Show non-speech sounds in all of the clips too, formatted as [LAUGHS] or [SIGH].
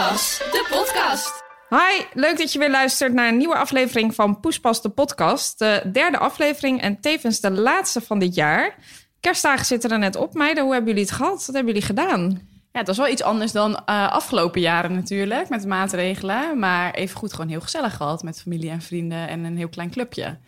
Poespas, de podcast. Hi, leuk dat je weer luistert naar een nieuwe aflevering van Poespas de podcast. De derde aflevering en tevens de laatste van dit jaar. Kerstdagen zitten er net op, meiden. Hoe hebben jullie het gehad? Wat hebben jullie gedaan? Ja, het was wel iets anders dan uh, afgelopen jaren natuurlijk, met de maatregelen. Maar even goed gewoon heel gezellig gehad met familie en vrienden en een heel klein clubje.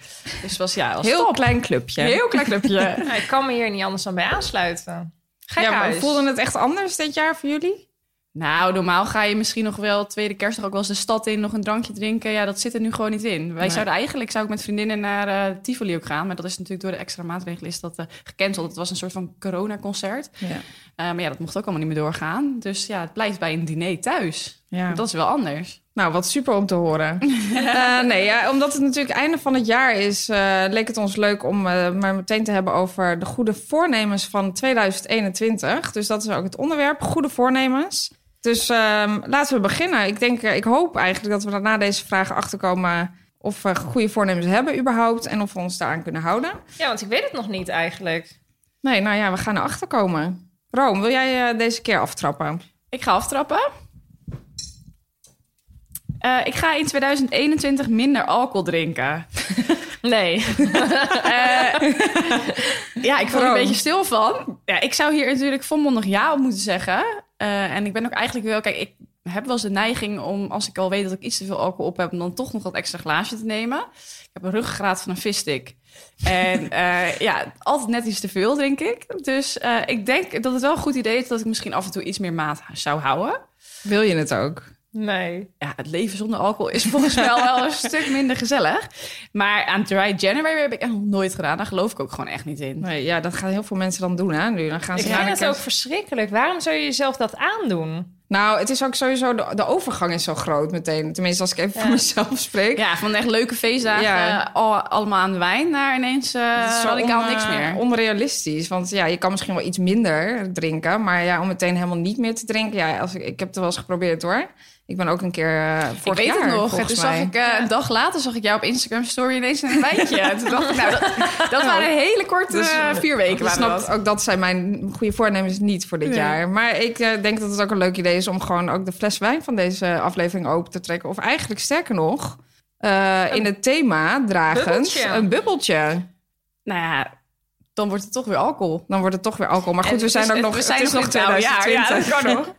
Dus was ja, was Heel top. klein clubje. Heel klein clubje. [LAUGHS] Ik kan me hier niet anders dan bij aansluiten. Gek ja, maar voelde het echt anders dit jaar voor jullie? Nou, normaal ga je misschien nog wel tweede kerstdag ook wel eens de stad in, nog een drankje drinken. Ja, dat zit er nu gewoon niet in. Wij Nee. zouden eigenlijk, zou ik met vriendinnen naar eh, Tivoli ook gaan. Maar dat is natuurlijk door de extra maatregelen is dat eh, gecanceld. Het was een soort van coronaconcert. Ja. Eh, maar ja, dat mocht ook allemaal niet meer doorgaan. Dus ja, het blijft bij een diner thuis. ja. Dat is wel anders. Nou, wat super om te horen. [LAUGHS] Nee, ja, omdat het natuurlijk einde van het jaar is, leek het ons leuk om maar meteen te hebben over de goede voornemens van 2021. Dus dat is ook het onderwerp, goede voornemens. Dus ehm, laten we beginnen. Ik denk, eh, ik hoop eigenlijk dat we na deze vragen achterkomen of we goede voornemens hebben überhaupt en of we ons daaraan kunnen houden. Ja, want ik weet het nog niet eigenlijk. Nee, nou ja, we gaan erachter komen. Room, wil jij eh, deze keer aftrappen? Ik ga aftrappen. Eh, ik ga in 2021 minder alcohol drinken. [LAUGHS] Nee. [LAUGHS] Ja, ik word er een beetje stil van. Ja, ik zou hier natuurlijk volmondig ja op moeten zeggen. Eh, en ik ben ook eigenlijk wel... Kijk, ik heb wel eens de neiging om... als ik al weet dat ik iets te veel alcohol op heb... om dan toch nog dat extra glaasje te nemen. Ik heb een ruggengraat van een visstick. En [LAUGHS] eh, ja, altijd net iets te veel, denk ik. Dus eh, ik denk dat het wel een goed idee is... dat ik misschien af en toe iets meer maat zou houden. Wil je het ook? Nee. ja, het leven zonder alcohol is volgens mij wel een [LAUGHS] stuk minder gezellig. Maar aan Dry January heb ik echt nog nooit gedaan. Daar geloof ik ook gewoon echt niet in. Nee, ja, dat gaan heel veel mensen dan doen, hè? Nu, dan gaan ze Ik vind het ook verschrikkelijk. Waarom zou je jezelf dat aandoen? Nou, het is ook sowieso, de, de overgang is zo groot meteen. Tenminste, als ik even Ja. voor mezelf spreek. Ja, van echt leuke feestdagen, Ja. eh, al, allemaal aan de wijn, naar ineens eh zo radicaal on- niks eh, meer. Onrealistisch. Want ja, je kan misschien wel iets minder drinken. Maar ja, om meteen helemaal niet meer te drinken. Ja, als ik, ik heb het wel eens geprobeerd hoor. Ik ben ook een keer uh, ik vorig weet jaar, het nog. Toen zag ik eh, een dag later zag ik jou op Instagram story ineens in een wijntje. [LAUGHS] En toen dacht ik, nou, dat, dat waren hele korte Dus, eh, vier weken. Ik waren snap dat. ook dat zijn mijn goede voornemens niet voor dit Nee. jaar. Maar ik eh, denk dat het ook een leuk idee is om gewoon ook de fles wijn van deze aflevering open te trekken. Of eigenlijk sterker nog, eh, in het thema dragend bubbeltje. een bubbeltje. Nou ja, dan wordt het toch weer alcohol. Dan wordt het toch weer alcohol. Maar goed, we zijn ook nog, we zijn nog nog in het oude jaar. Ja, 2020. dat kan nog.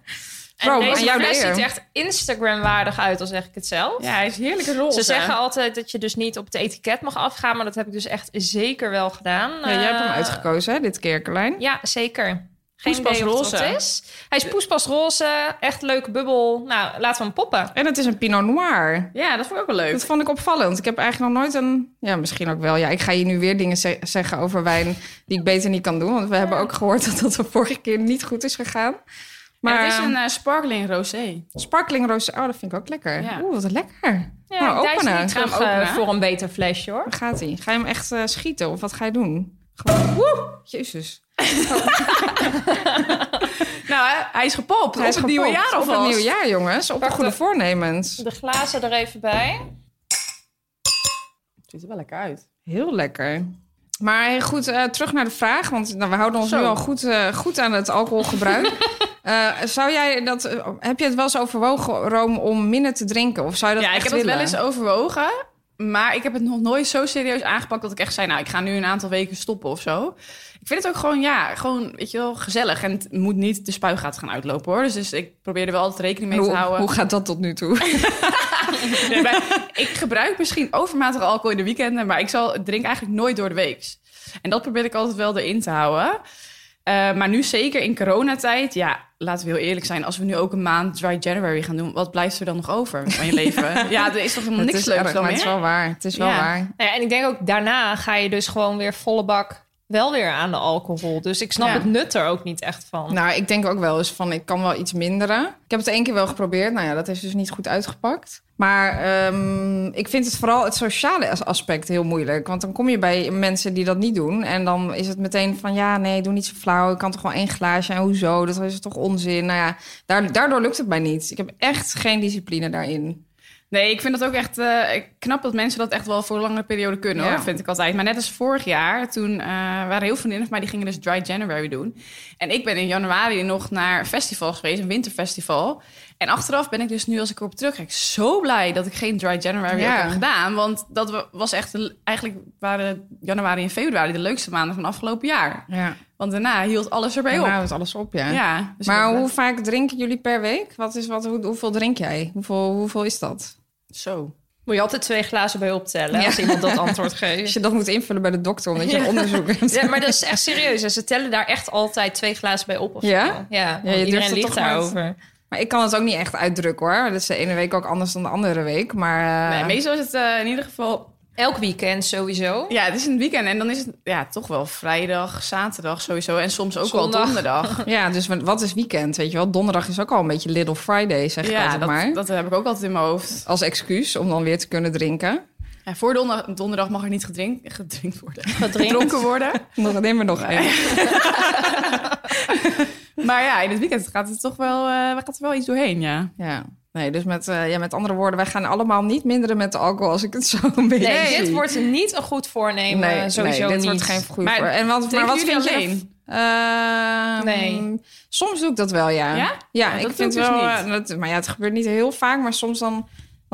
En Bro, deze fles ziet echt Instagram-waardig uit, al zeg ik het zelf. Ja, hij is heerlijke roze. Ze zeggen altijd dat je dus niet op het etiket mag afgaan, maar dat heb ik dus echt zeker wel gedaan. Ja, jij hebt hem Eh, uitgekozen, hè, dit keer, Carlijn. Ja, zeker. Geen Poespas het roze. wat is. Hij is poespas roze, echt leuke bubbel. Nou, laten we hem poppen. En het is een Pinot Noir. Ja, dat vond ik ook wel leuk. Dat vond ik opvallend. Ik heb eigenlijk nog nooit een... Ja, misschien ook wel. Ja, ik ga je nu weer dingen ze- zeggen over wijn die ik beter niet kan doen. Want we hebben ook gehoord dat dat de vorige keer niet goed is gegaan. Maar het is een eh, sparkling rosé. sparkling roze... Oh, dat vind ik ook lekker. Ja. Oeh, wat lekker. Ja, nou, ik openen. Gaan we openen? eh, voor een beter flesje, hoor. Waar gaat hij? Ga je hem echt eh, schieten of wat ga je doen? Gewoon... Woe! Jezus. [LAUGHS] Nou, hè, hij is gepopt. Hij is op het nieuwe jaar Op alvast. het nieuwe jaar, jongens. Op de goede de- voornemens. De glazen er even bij. Het ziet er wel lekker uit. Heel lekker. Maar goed, eh, terug naar de vraag. Want nou, we houden ons Zo. nu al goed, eh, goed aan het alcoholgebruik. [LAUGHS] Eh, zou jij dat, heb je het wel eens overwogen, Rome, om minder te drinken? Of zou je dat Ja, ik heb het wel eens overwogen. Maar ik heb het nog nooit zo serieus aangepakt dat ik echt zei... nou, ik ga nu een aantal weken stoppen of zo. Ik vind het ook gewoon, ja, gewoon, weet je wel, gezellig. En het moet niet de spuigaten gaan uitlopen, hoor. Dus, dus ik probeer er wel altijd rekening mee Hoe, te houden. hoe gaat dat tot nu toe? [LAUGHS] Nee, maar ik gebruik misschien overmatig alcohol in de weekenden... maar ik zal, drink eigenlijk nooit door de week. En dat probeer ik altijd wel erin te houden. Eh, maar nu zeker in coronatijd, ja, laten we heel eerlijk zijn. Als we nu ook een maand Dry January gaan doen, wat blijft er dan nog over van je leven? [LAUGHS] ja, er is toch helemaal niks leuks dan maar het is meer? wel waar. Het is wel Ja. waar. Nou ja, en ik denk ook daarna ga je dus gewoon weer volle bak wel weer aan de alcohol. Dus ik snap Ja. het nut er ook niet echt van. Nou, ik denk ook wel eens van, ik kan wel iets minderen. Ik heb het één keer wel geprobeerd. Nou ja, dat heeft dus niet goed uitgepakt. Maar ehm, ik vind het vooral het sociale as- aspect heel moeilijk. Want dan kom je bij mensen die dat niet doen. En dan is het meteen van, ja, nee, doe niet zo flauw. Ik kan toch wel één glaasje. En hoezo? Dat is toch onzin? Nou ja, daar- daardoor lukt het mij niet. Ik heb echt geen discipline daarin. Nee, ik vind het ook echt eh, knap dat mensen dat echt wel voor een lange periode kunnen, Ja. hoor, vind ik altijd. Maar net als vorig jaar, toen eh, waren heel veel van mij die gingen dus Dry January doen. En ik ben in januari nog naar festivals geweest, een winterfestival. En achteraf ben ik dus nu, als ik erop terugkijk, zo blij dat ik geen Dry January Ja. heb gedaan. Want dat wa- was echt, eigenlijk waren januari en februari de leukste maanden van afgelopen jaar. Ja, Want daarna hield alles erbij op. houdt alles op, ja. Ja, dus maar hoe vaak drinken jullie per week? Wat is wat, hoe, hoeveel drink jij? Hoeveel, hoeveel is dat? Zo. Moet je altijd twee glazen bij optellen Ja. als iemand dat antwoord [LAUGHS] Als geeft. je dat moet invullen bij de dokter, omdat je een onderzoek hebt. Ja, maar dat is echt serieus. En Ze tellen daar echt altijd twee glazen bij op. Of Ja? zo. Ja, je iedereen ligt daarover. Maar ik kan het ook niet echt uitdrukken hoor. Dat is de ene week ook anders dan de andere week. Maar eh, Nee, meestal is het eh, in ieder geval Elk weekend sowieso. Ja, het is een weekend en dan is het ja, toch wel vrijdag, zaterdag sowieso. En soms ook Zondag. wel donderdag. [LAUGHS] ja, dus wat- is weekend? Weet je wel, donderdag is ook al een beetje Little Friday, zeg ik ja, altijd dat, maar. dat heb ik ook altijd in mijn hoofd. Als excuus om dan weer te kunnen drinken. Ja, voor donderdag, donderdag mag er niet gedrink, gedrinkt worden. Gedrinkt. Gedronken worden. [LAUGHS] Nog neem er nog één. Maar ja, in het weekend gaat het toch wel, eh gaat er wel iets doorheen, ja. Ja. Nee, dus met, eh, ja, met andere woorden, wij gaan allemaal niet minderen met de alcohol als ik het zo een [LAUGHS] beetje Nee, zie. dit wordt niet een goed voornemen. nee, sowieso nee, dit niet. wordt geen goed Maar voor. En wat, maar wat vind je? alleen? Ehm, Nee. Soms doe ik dat wel, ja. Ja? Ik vind ik dus wel. niet. eh, Dat, maar ja, het gebeurt niet heel vaak, maar soms dan.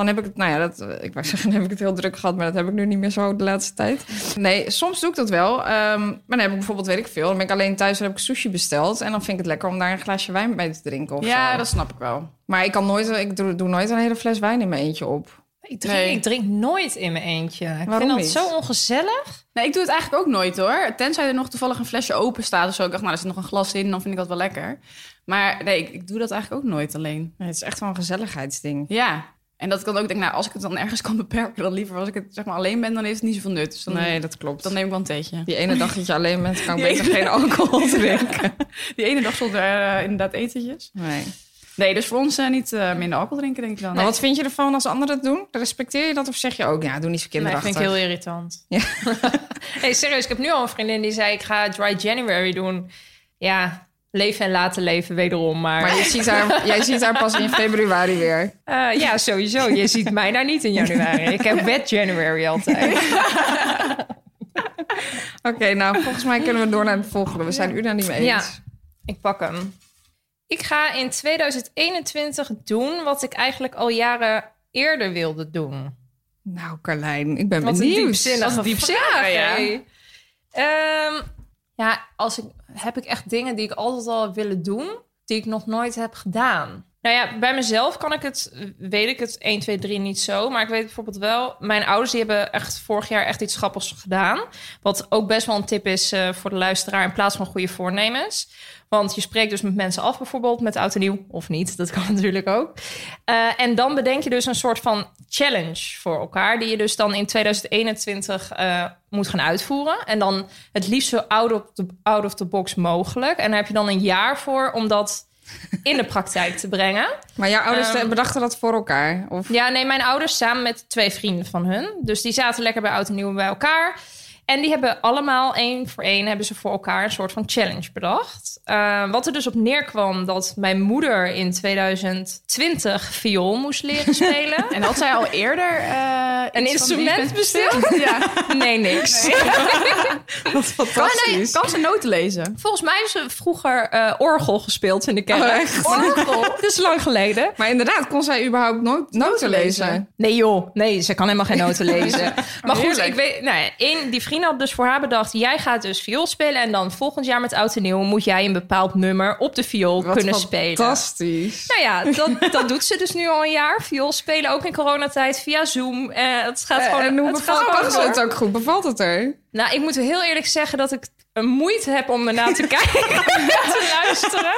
Dan heb ik het, nou ja, dat, ik wou [LAUGHS] zeggen, dan heb ik het heel druk gehad, maar dat heb ik nu niet meer zo de laatste tijd. Nee, soms doe ik dat wel. Ehm, maar dan heb ik bijvoorbeeld, weet ik veel, dan ben ik alleen thuis en heb ik sushi besteld. En dan vind ik het lekker om daar een glaasje wijn bij te drinken of Ja, zo. dat snap ik wel. Maar ik kan nooit, ik doe, doe nooit een hele fles wijn in mijn eentje op. Ik drink, Nee. ik drink nooit in mijn eentje. Ik Waarom vind dat niet? zo ongezellig. Nee, ik doe het eigenlijk ook nooit hoor. Tenzij er nog toevallig een flesje open staat of zo. Ik dacht, nou, er zit nog een glas in, dan vind ik dat wel lekker. Maar nee, ik, ik doe dat eigenlijk ook nooit alleen. Nee, het is echt wel een gezelligheidsding. Ja. En dat ik dan ook denk, nou, als ik het dan ergens kan beperken, dan liever als ik het zeg maar alleen ben, dan heeft het niet zoveel nut. Dus dan, Nee, dat klopt. dan neem ik wel een theetje. Die ene dag dat je alleen bent, kan ik [LAUGHS] beter geen alcohol [LAUGHS] drinken. Die ene dag zonder eh, inderdaad etentjes. Nee. Nee, dus voor ons eh, niet eh, minder alcohol drinken, denk ik dan. Maar wat vind je ervan als anderen het doen? Respecteer je dat of zeg je ook, ja, doe niet zo Nee, kinderachtig? vind ik heel irritant. Ja. [LAUGHS] hey, serieus, ik heb nu al een vriendin die zei... ik ga Dry January doen. Ja, leven en laten leven wederom. Maar, Maar je ziet haar, jij ziet haar pas in februari weer. eh, ja, sowieso. Je ziet mij daar niet in januari. Ik heb wet January altijd. [LAUGHS] Oké, nou, volgens mij kunnen we door naar het volgende. We zijn u daar niet mee eens. Ja. Ik pak hem. Ik ga in 2021 doen wat ik eigenlijk al jaren eerder wilde doen. Nou, Carlijn, ik ben Wat een benieuwd. diepzinnige Wat diepzinnig, vraag, ja. hè? Ja, als ik, heb ik echt dingen die ik altijd al willen doen... die ik nog nooit heb gedaan. Nou ja, bij mezelf kan ik het, weet ik het 1, 2, 3 niet zo. Maar ik weet bijvoorbeeld wel, mijn ouders die hebben echt vorig jaar echt iets grappigs gedaan. Wat ook best wel een tip is eh, voor de luisteraar in plaats van goede voornemens. Want je spreekt dus met mensen af, bijvoorbeeld met oud en nieuw, of niet. Dat kan [LAUGHS] natuurlijk ook. Eh, en dan bedenk je dus een soort van challenge voor elkaar, die je dus dan in 2021 eh, moet gaan uitvoeren. En dan het liefst zo out of, the, box mogelijk. En daar heb je dan een jaar voor om dat in de praktijk te brengen. Maar jouw ouders Ehm, bedachten dat voor elkaar? Of... Ja, nee, mijn ouders samen met twee vrienden van hun. Dus die zaten lekker bij Oud en Nieuw bij elkaar. En die hebben allemaal één voor één hebben ze voor elkaar een soort van challenge bedacht. Eh, wat er dus op neerkwam dat mijn moeder in 2020 viool moest leren [LAUGHS] spelen. En had zij al eerder eh, Een instrument [LAUGHS] besteld? ja. Nee, niks. Wat [LAUGHS] Kan, fantastisch. kan ze noten lezen? Volgens mij hebben ze vroeger eh, orgel gespeeld in de kerk. Oh, echt? Orgel? Dat is lang geleden. Maar inderdaad, kon zij überhaupt nooit noten lezen? lezen? Nee joh, nee, ze kan helemaal geen noten lezen. Maar goed, Heerlijk. ik weet, nou ja, één, die vriend had dus voor haar bedacht... jij gaat dus viool spelen en dan volgend jaar met Oud en Nieuw... moet jij een bepaald nummer op de viool Wat kunnen spelen. fantastisch. Nou ja, dat, [LAUGHS] dat doet ze dus nu al een jaar. Viool spelen, ook in coronatijd, via Zoom. Eh, het gaat gewoon, en hoe het gaat bevalt het, het ook goed? Bevalt het er? Nou, ik moet heel eerlijk zeggen dat ik een moeite heb om ernaar te [LAUGHS] kijken en te luisteren.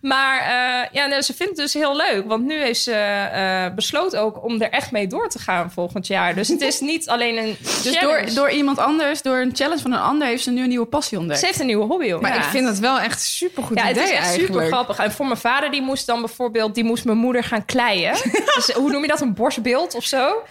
Maar eh, ja, ze vindt het dus heel leuk. Want nu heeft ze eh, besloten ook om er echt mee door te gaan volgend jaar. Dus het is niet alleen een Dus door, door iemand anders, door een challenge van een ander, heeft ze nu een nieuwe passie ontdekt. Ze heeft een nieuwe hobby. Maar ja. ik vind het wel echt een supergoed ja, het idee is echt eigenlijk. super grappig. En voor mijn vader, die moest dan bijvoorbeeld... die moest mijn moeder gaan kleien. [LAUGHS] dus, hoe noem je dat? Een borstbeeld of zo?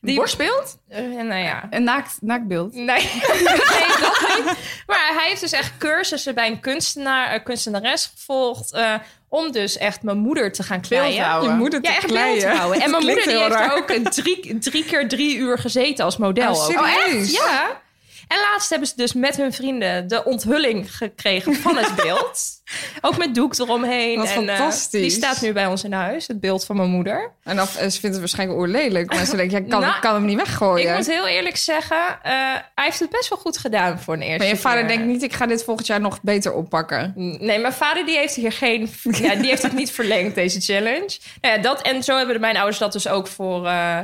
Die borstbeeld? Eh, nou ja. Een naakt, naaktbeeld. Nee. [LAUGHS] nee, dat niet. Maar hij heeft dus echt cursussen bij een kunstenaar, eh, kunstenares gevolgd... eh, om dus echt mijn moeder te gaan kleien. Je moeder te Ja, echt kleien. En mijn moeder die heeft raar. er ook een drie, drie keer drie uur gezeten als model. Oh, ook. serieus? Ja. En laatst hebben ze dus met hun vrienden de onthulling gekregen van het [LAUGHS] beeld. [LAUGHS] ook met doek eromheen. Wat en, eh, fantastisch. die staat nu bij ons in huis, het beeld van mijn moeder. En dan, ze vindt het waarschijnlijk oorlelijk. Maar ze denkt, ja, ik kan, [LAUGHS] Nou, kan hem niet weggooien. Ik moet heel eerlijk zeggen, eh, hij heeft het best wel goed gedaan voor een eerste maar je vader denkt niet, ik ga dit volgend jaar nog beter oppakken. Nee, mijn vader die heeft hier geen... [LAUGHS] ja, die heeft het niet verlengd, deze challenge. Nou ja, dat, en zo hebben mijn ouders dat dus ook voor, eh,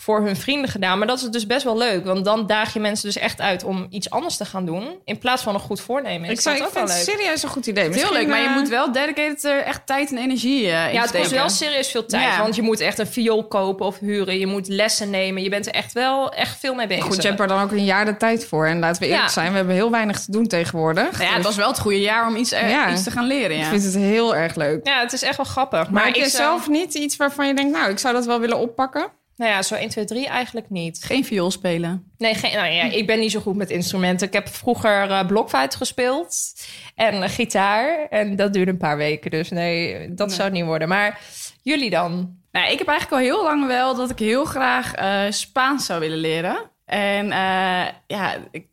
voor hun vrienden gedaan. Maar dat is dus best wel leuk. Want dan daag je mensen dus echt uit om iets anders te gaan doen. In plaats van een goed voornemen. Ik, zou, ik ook wel vind het serieus een goed idee. Heel leuk, maar je eh, moet wel dedicated er echt tijd en energie eh, in Ja, het kost wel serieus veel tijd. Ja. Want je moet echt een viool kopen of huren. Je moet lessen nemen. Je bent er echt wel echt veel mee bezig. Goed, je hebt er dan ook een jaar de tijd voor. En laten we eerlijk Ja. zijn, we hebben heel weinig te doen tegenwoordig. Nou ja, het was wel het goede jaar om iets, eh, Ja. iets te gaan leren. Ik Ja. vind het heel erg leuk. Ja, het is echt wel grappig. Maar, Maar, ik zelf niet iets waarvan je denkt, nou, ik zou dat wel willen oppakken? Nou ja, zo 1, 2, 3 eigenlijk niet. Geen viool spelen. Nee, geen, nou ja, ik ben niet zo goed met instrumenten. Ik heb vroeger eh blokfluit gespeeld en eh, gitaar. En dat duurde een paar weken. Dus nee, dat Nee. zou het niet worden. Maar jullie dan? Nou, ik heb eigenlijk al heel lang wel dat ik heel graag eh, Spaans zou willen leren. En ja, ik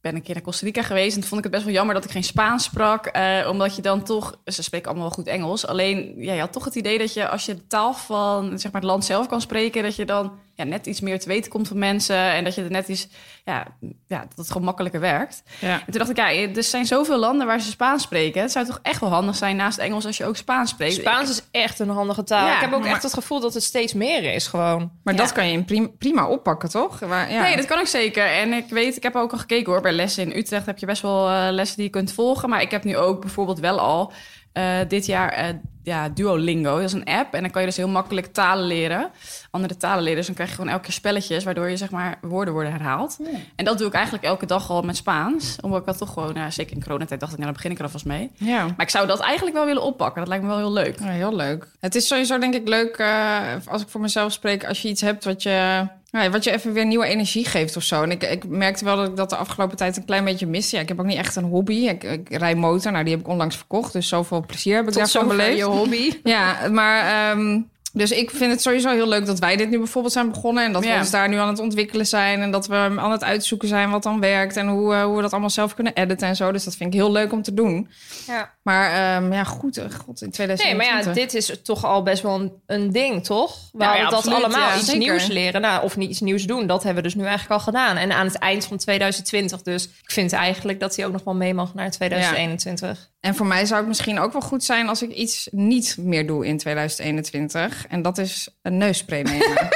ben een keer naar Costa Rica geweest en toen vond ik het best wel jammer dat ik geen Spaans sprak. eh, omdat je dan toch, ze spreken allemaal wel goed Engels. Alleen, ja, je had toch het idee dat je als je de taal van zeg maar, het land zelf kan spreken, dat je dan ja, net iets meer te weten komt van mensen. En dat je er net iets, ja, ja, dat het gewoon makkelijker werkt. Ja. En toen dacht ik, ja, er zijn zoveel landen waar ze Spaans spreken. Het zou toch echt wel handig zijn naast Engels als je ook Spaans spreekt. Spaans is echt een handige taal. Ja, ik heb ook maar- echt het gevoel dat het steeds meer is gewoon. Maar Ja. dat kan je in prim- prima oppakken, toch? Waar, ja. Nee, dat kan ik zeker. En ik weet, ik heb ook al gekeken hoor. Bij lessen in Utrecht heb je best wel eh, lessen die je kunt volgen. Maar ik heb nu ook bijvoorbeeld wel al eh, dit jaar eh, ja, Duolingo. Dat is een app. En dan kan je dus heel makkelijk talen leren. Andere talen leren. Dus dan krijg je gewoon elke keer spelletjes. Waardoor je zeg maar woorden worden herhaald. En dat doe ik eigenlijk elke dag al met Spaans. Omdat ik dat toch gewoon, nou, zeker in coronatijd dacht ik, nou dan begin ik er alvast mee. ja. Maar ik zou dat eigenlijk wel willen oppakken. Dat lijkt me wel heel leuk. Ja, heel leuk. Het is sowieso denk ik leuk, eh, als ik voor mezelf spreek, als je iets hebt wat je, nou, wat je even weer nieuwe energie geeft of zo. En ik, ik merkte wel dat ik dat de afgelopen tijd een klein beetje miste. Ja, ik heb ook niet echt een hobby. Ik, ik rij motor, nou die heb ik onlangs verkocht. Dus zoveel plezier heb ik Tot daarvan beleefd. je hobby. [LAUGHS] Ja, maar ehm, dus ik vind het sowieso heel leuk dat wij dit nu bijvoorbeeld zijn begonnen. En dat we Ja. ons daar nu aan het ontwikkelen zijn. En dat we aan het uitzoeken zijn wat dan werkt. En hoe, eh, hoe we dat allemaal zelf kunnen editen en zo. Dus dat vind ik heel leuk om te doen. Ja. Maar ehm, ja, goed. eh, God, in 2020. Nee, maar ja, dit is toch al best wel een, een ding, toch? We Ja, hadden ja, dat allemaal iets Zeker. nieuws leren. Nou, of niet iets nieuws doen. Dat hebben we dus nu eigenlijk al gedaan. En aan het eind van 2020. Dus ik vind eigenlijk dat hij ook nog wel mee mag naar 2021. En voor mij zou het misschien ook wel goed zijn als ik iets niet meer doe in 2021. En dat is een neusspray nemen.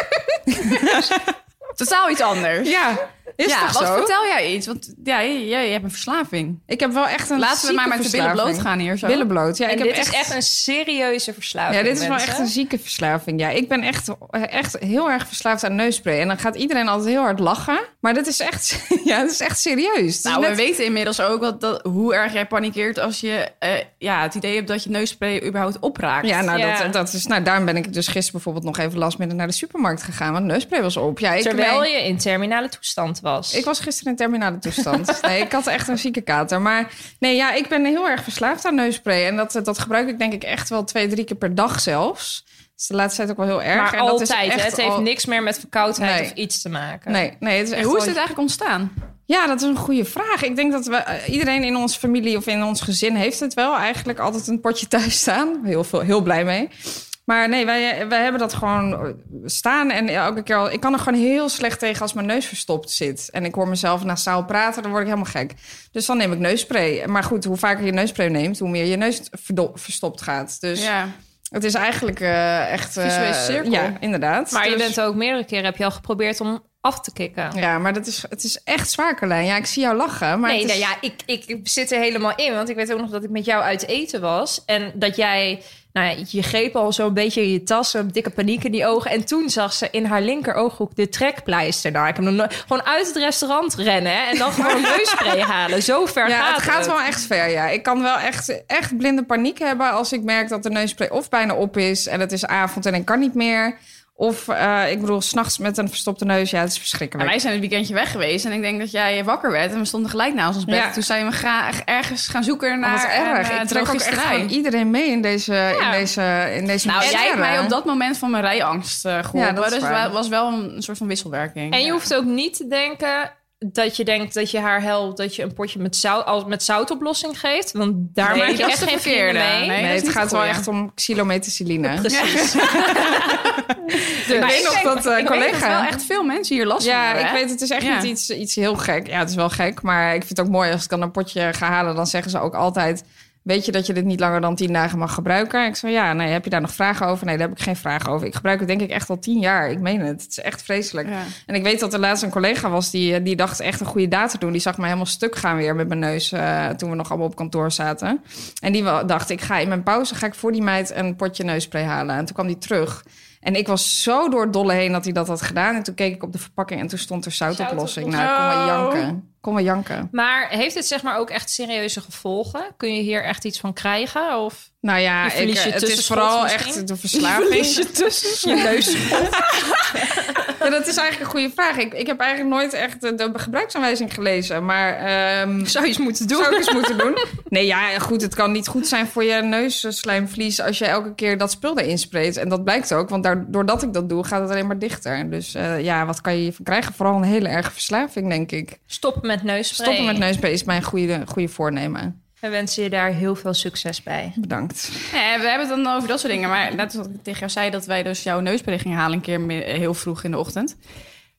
[LAUGHS] Totaal iets anders. ja, is ja, toch wat zo? vertel jij iets? Want ja, jij, jij hebt een verslaving. Ik heb wel echt een Laten we maar met de billen bloot gaan hier zo. Billen bloot, ja. en ik heb echt, is echt een serieuze verslaving. Ja, dit is wel mensen. echt een zieke verslaving. Ja, ik ben echt, echt heel erg verslaafd aan neusspray. En dan gaat iedereen altijd heel hard lachen. Maar dit is echt, [LAUGHS] ja, dit is echt serieus. Nou, net- we weten inmiddels ook wat, dat, hoe erg jij panikeert als je eh, ja, het idee hebt dat je neusspray überhaupt opraakt. Ja, nou, Ja. Dat, dat is, nou, daarom ben ik dus gisteren bijvoorbeeld nog even last midden naar de supermarkt gegaan. Want de neusspray was op. Ja, ik, Terwijl je in terminale toestand was. ik was gisteren in terminale toestand. [LAUGHS] nee, ik had echt een zieke kater. Maar nee, ja, ik ben heel erg verslaafd aan neusspray. En dat, dat gebruik ik denk ik echt wel twee, drie keer per dag zelfs. Is de laatste tijd ook wel heel erg. maar en dat is altijd, hè? echt het heeft al- niks meer met verkoudheid Nee. of iets te maken. Nee, nee, het is echt hoe is dit eigenlijk ontstaan? Ja, dat is een goede vraag. Ik denk dat we, eh, iedereen in onze familie of in ons gezin heeft het wel eigenlijk altijd een potje thuis staan. Heel, veel, heel blij mee. Maar nee, wij, wij hebben dat gewoon staan. En elke keer al, ik kan er gewoon heel slecht tegen als mijn neus verstopt zit. En ik hoor mezelf nasaal praten, dan word ik helemaal gek. Dus dan neem ik neusspray. Maar goed, hoe vaker je neusspray neemt, hoe meer je neus verstopt gaat. Dus Ja. het is eigenlijk eh, echt... eh, Visueuze cirkel. Ja, inderdaad. Maar je Dus- bent ook meerdere keren heb je al geprobeerd om af te kicken. Ja, maar dat is, het is echt zwaar, Carlijn. Ja, ik zie jou lachen. Maar nee, het is- nou ja, ik, ik, ik zit er helemaal in. Want ik weet ook nog dat ik met jou uit eten was. En dat jij, nou ja, je greep al zo'n beetje in je tas, een dikke paniek in die ogen. En toen zag ze in haar linker ooghoek de trekpleister. Nou, ik heb nog nooit- gewoon uit het restaurant rennen hè, en dan gewoon [LAUGHS] neusspray halen. Zo ver Ja, gaat het gaat wel echt ver, ja. Ik kan wel echt, echt blinde paniek hebben als ik merk dat de neusspray of bijna op is en het is avond en ik kan niet meer. Of eh, ik bedoel, s'nachts met een verstopte neus, ja, het is Ja, verschrikkelijk. wij zijn het weekendje weg geweest en ik denk dat jij wakker werd en we stonden gelijk naast ons bed. Ja. Toen zijn we graag ergens gaan zoeken Dat naar was erg. een, ik trek ook echt iedereen mee in deze, in deze, in deze Nou, jij hebt mij op dat moment van mijn rijangst eh geholpen. Ja, dat dus het was wel een soort van wisselwerking. En je Ja. hoeft ook niet te denken dat je denkt dat je haar helpt... dat je een potje met, zout, als met zoutoplossing geeft. Want daar Nee, maak je echt geen verkeerde. mee. Nee, het gaat wel echt om xylometicilline. Precies. [LAUGHS] ik weet nog dat eh, Ik weet dat collega... wel echt veel mensen hier last van Ja, hebben, ik hè? weet, het is echt Ja. niet iets, iets heel gek. Ja, het is wel gek, maar ik vind het ook mooi als ik dan een potje ga halen. Dan zeggen ze ook altijd, weet je dat je dit niet langer dan tien dagen mag gebruiken? Ik zeg, ja, nee, heb je daar nog vragen over? Nee, daar heb ik geen vragen over. Ik gebruik het denk ik echt al tien jaar. Ik meen het. Het is echt vreselijk. Ja. En ik weet dat er laatst een collega was die, eh, die dacht echt een goede daad te doen. Die zag mij helemaal stuk gaan weer met mijn neus eh, toen we nog allemaal op kantoor zaten. En die dacht, ik ga in mijn pauze ga ik voor die meid een potje neusspray halen. En toen kwam die terug. En ik was zo door het dolle heen dat hij dat had gedaan. En toen keek ik op de verpakking en toen stond er zoutoplossing. Nou, ik kon wel Oh. janken. Kon wel janken. Maar heeft het zeg maar ook echt serieuze gevolgen? Kun je hier echt iets van krijgen? Of Nou ja, Je ik, je het is vooral misschien? echt de verslaving. je tussen [LAUGHS] je neus? [LAUGHS] Ja, dat is eigenlijk een goede vraag. Ik, ik heb eigenlijk nooit echt de, gebruiksaanwijzing gelezen. Maar ehm, Zou je eens moeten doen? zou ik eens moeten doen? [LAUGHS] Nee, ja, goed. Het kan niet goed zijn voor je neusslijmvlies als je elke keer dat spul erin spreekt. En dat blijkt ook, want daar, doordat ik dat doe, gaat het alleen maar dichter. Dus eh, ja, wat kan je krijgen? Vooral een hele erge verslaving, denk ik. Stoppen met neusspray. Stoppen met neusspray is mijn goede, goede voornemen. We wensen je daar heel veel succes bij. Bedankt. Ja, we hebben het dan over dat soort dingen. Maar net als ik tegen jou zei dat wij dus jouw neusspray gingen halen een keer me- heel vroeg in de ochtend.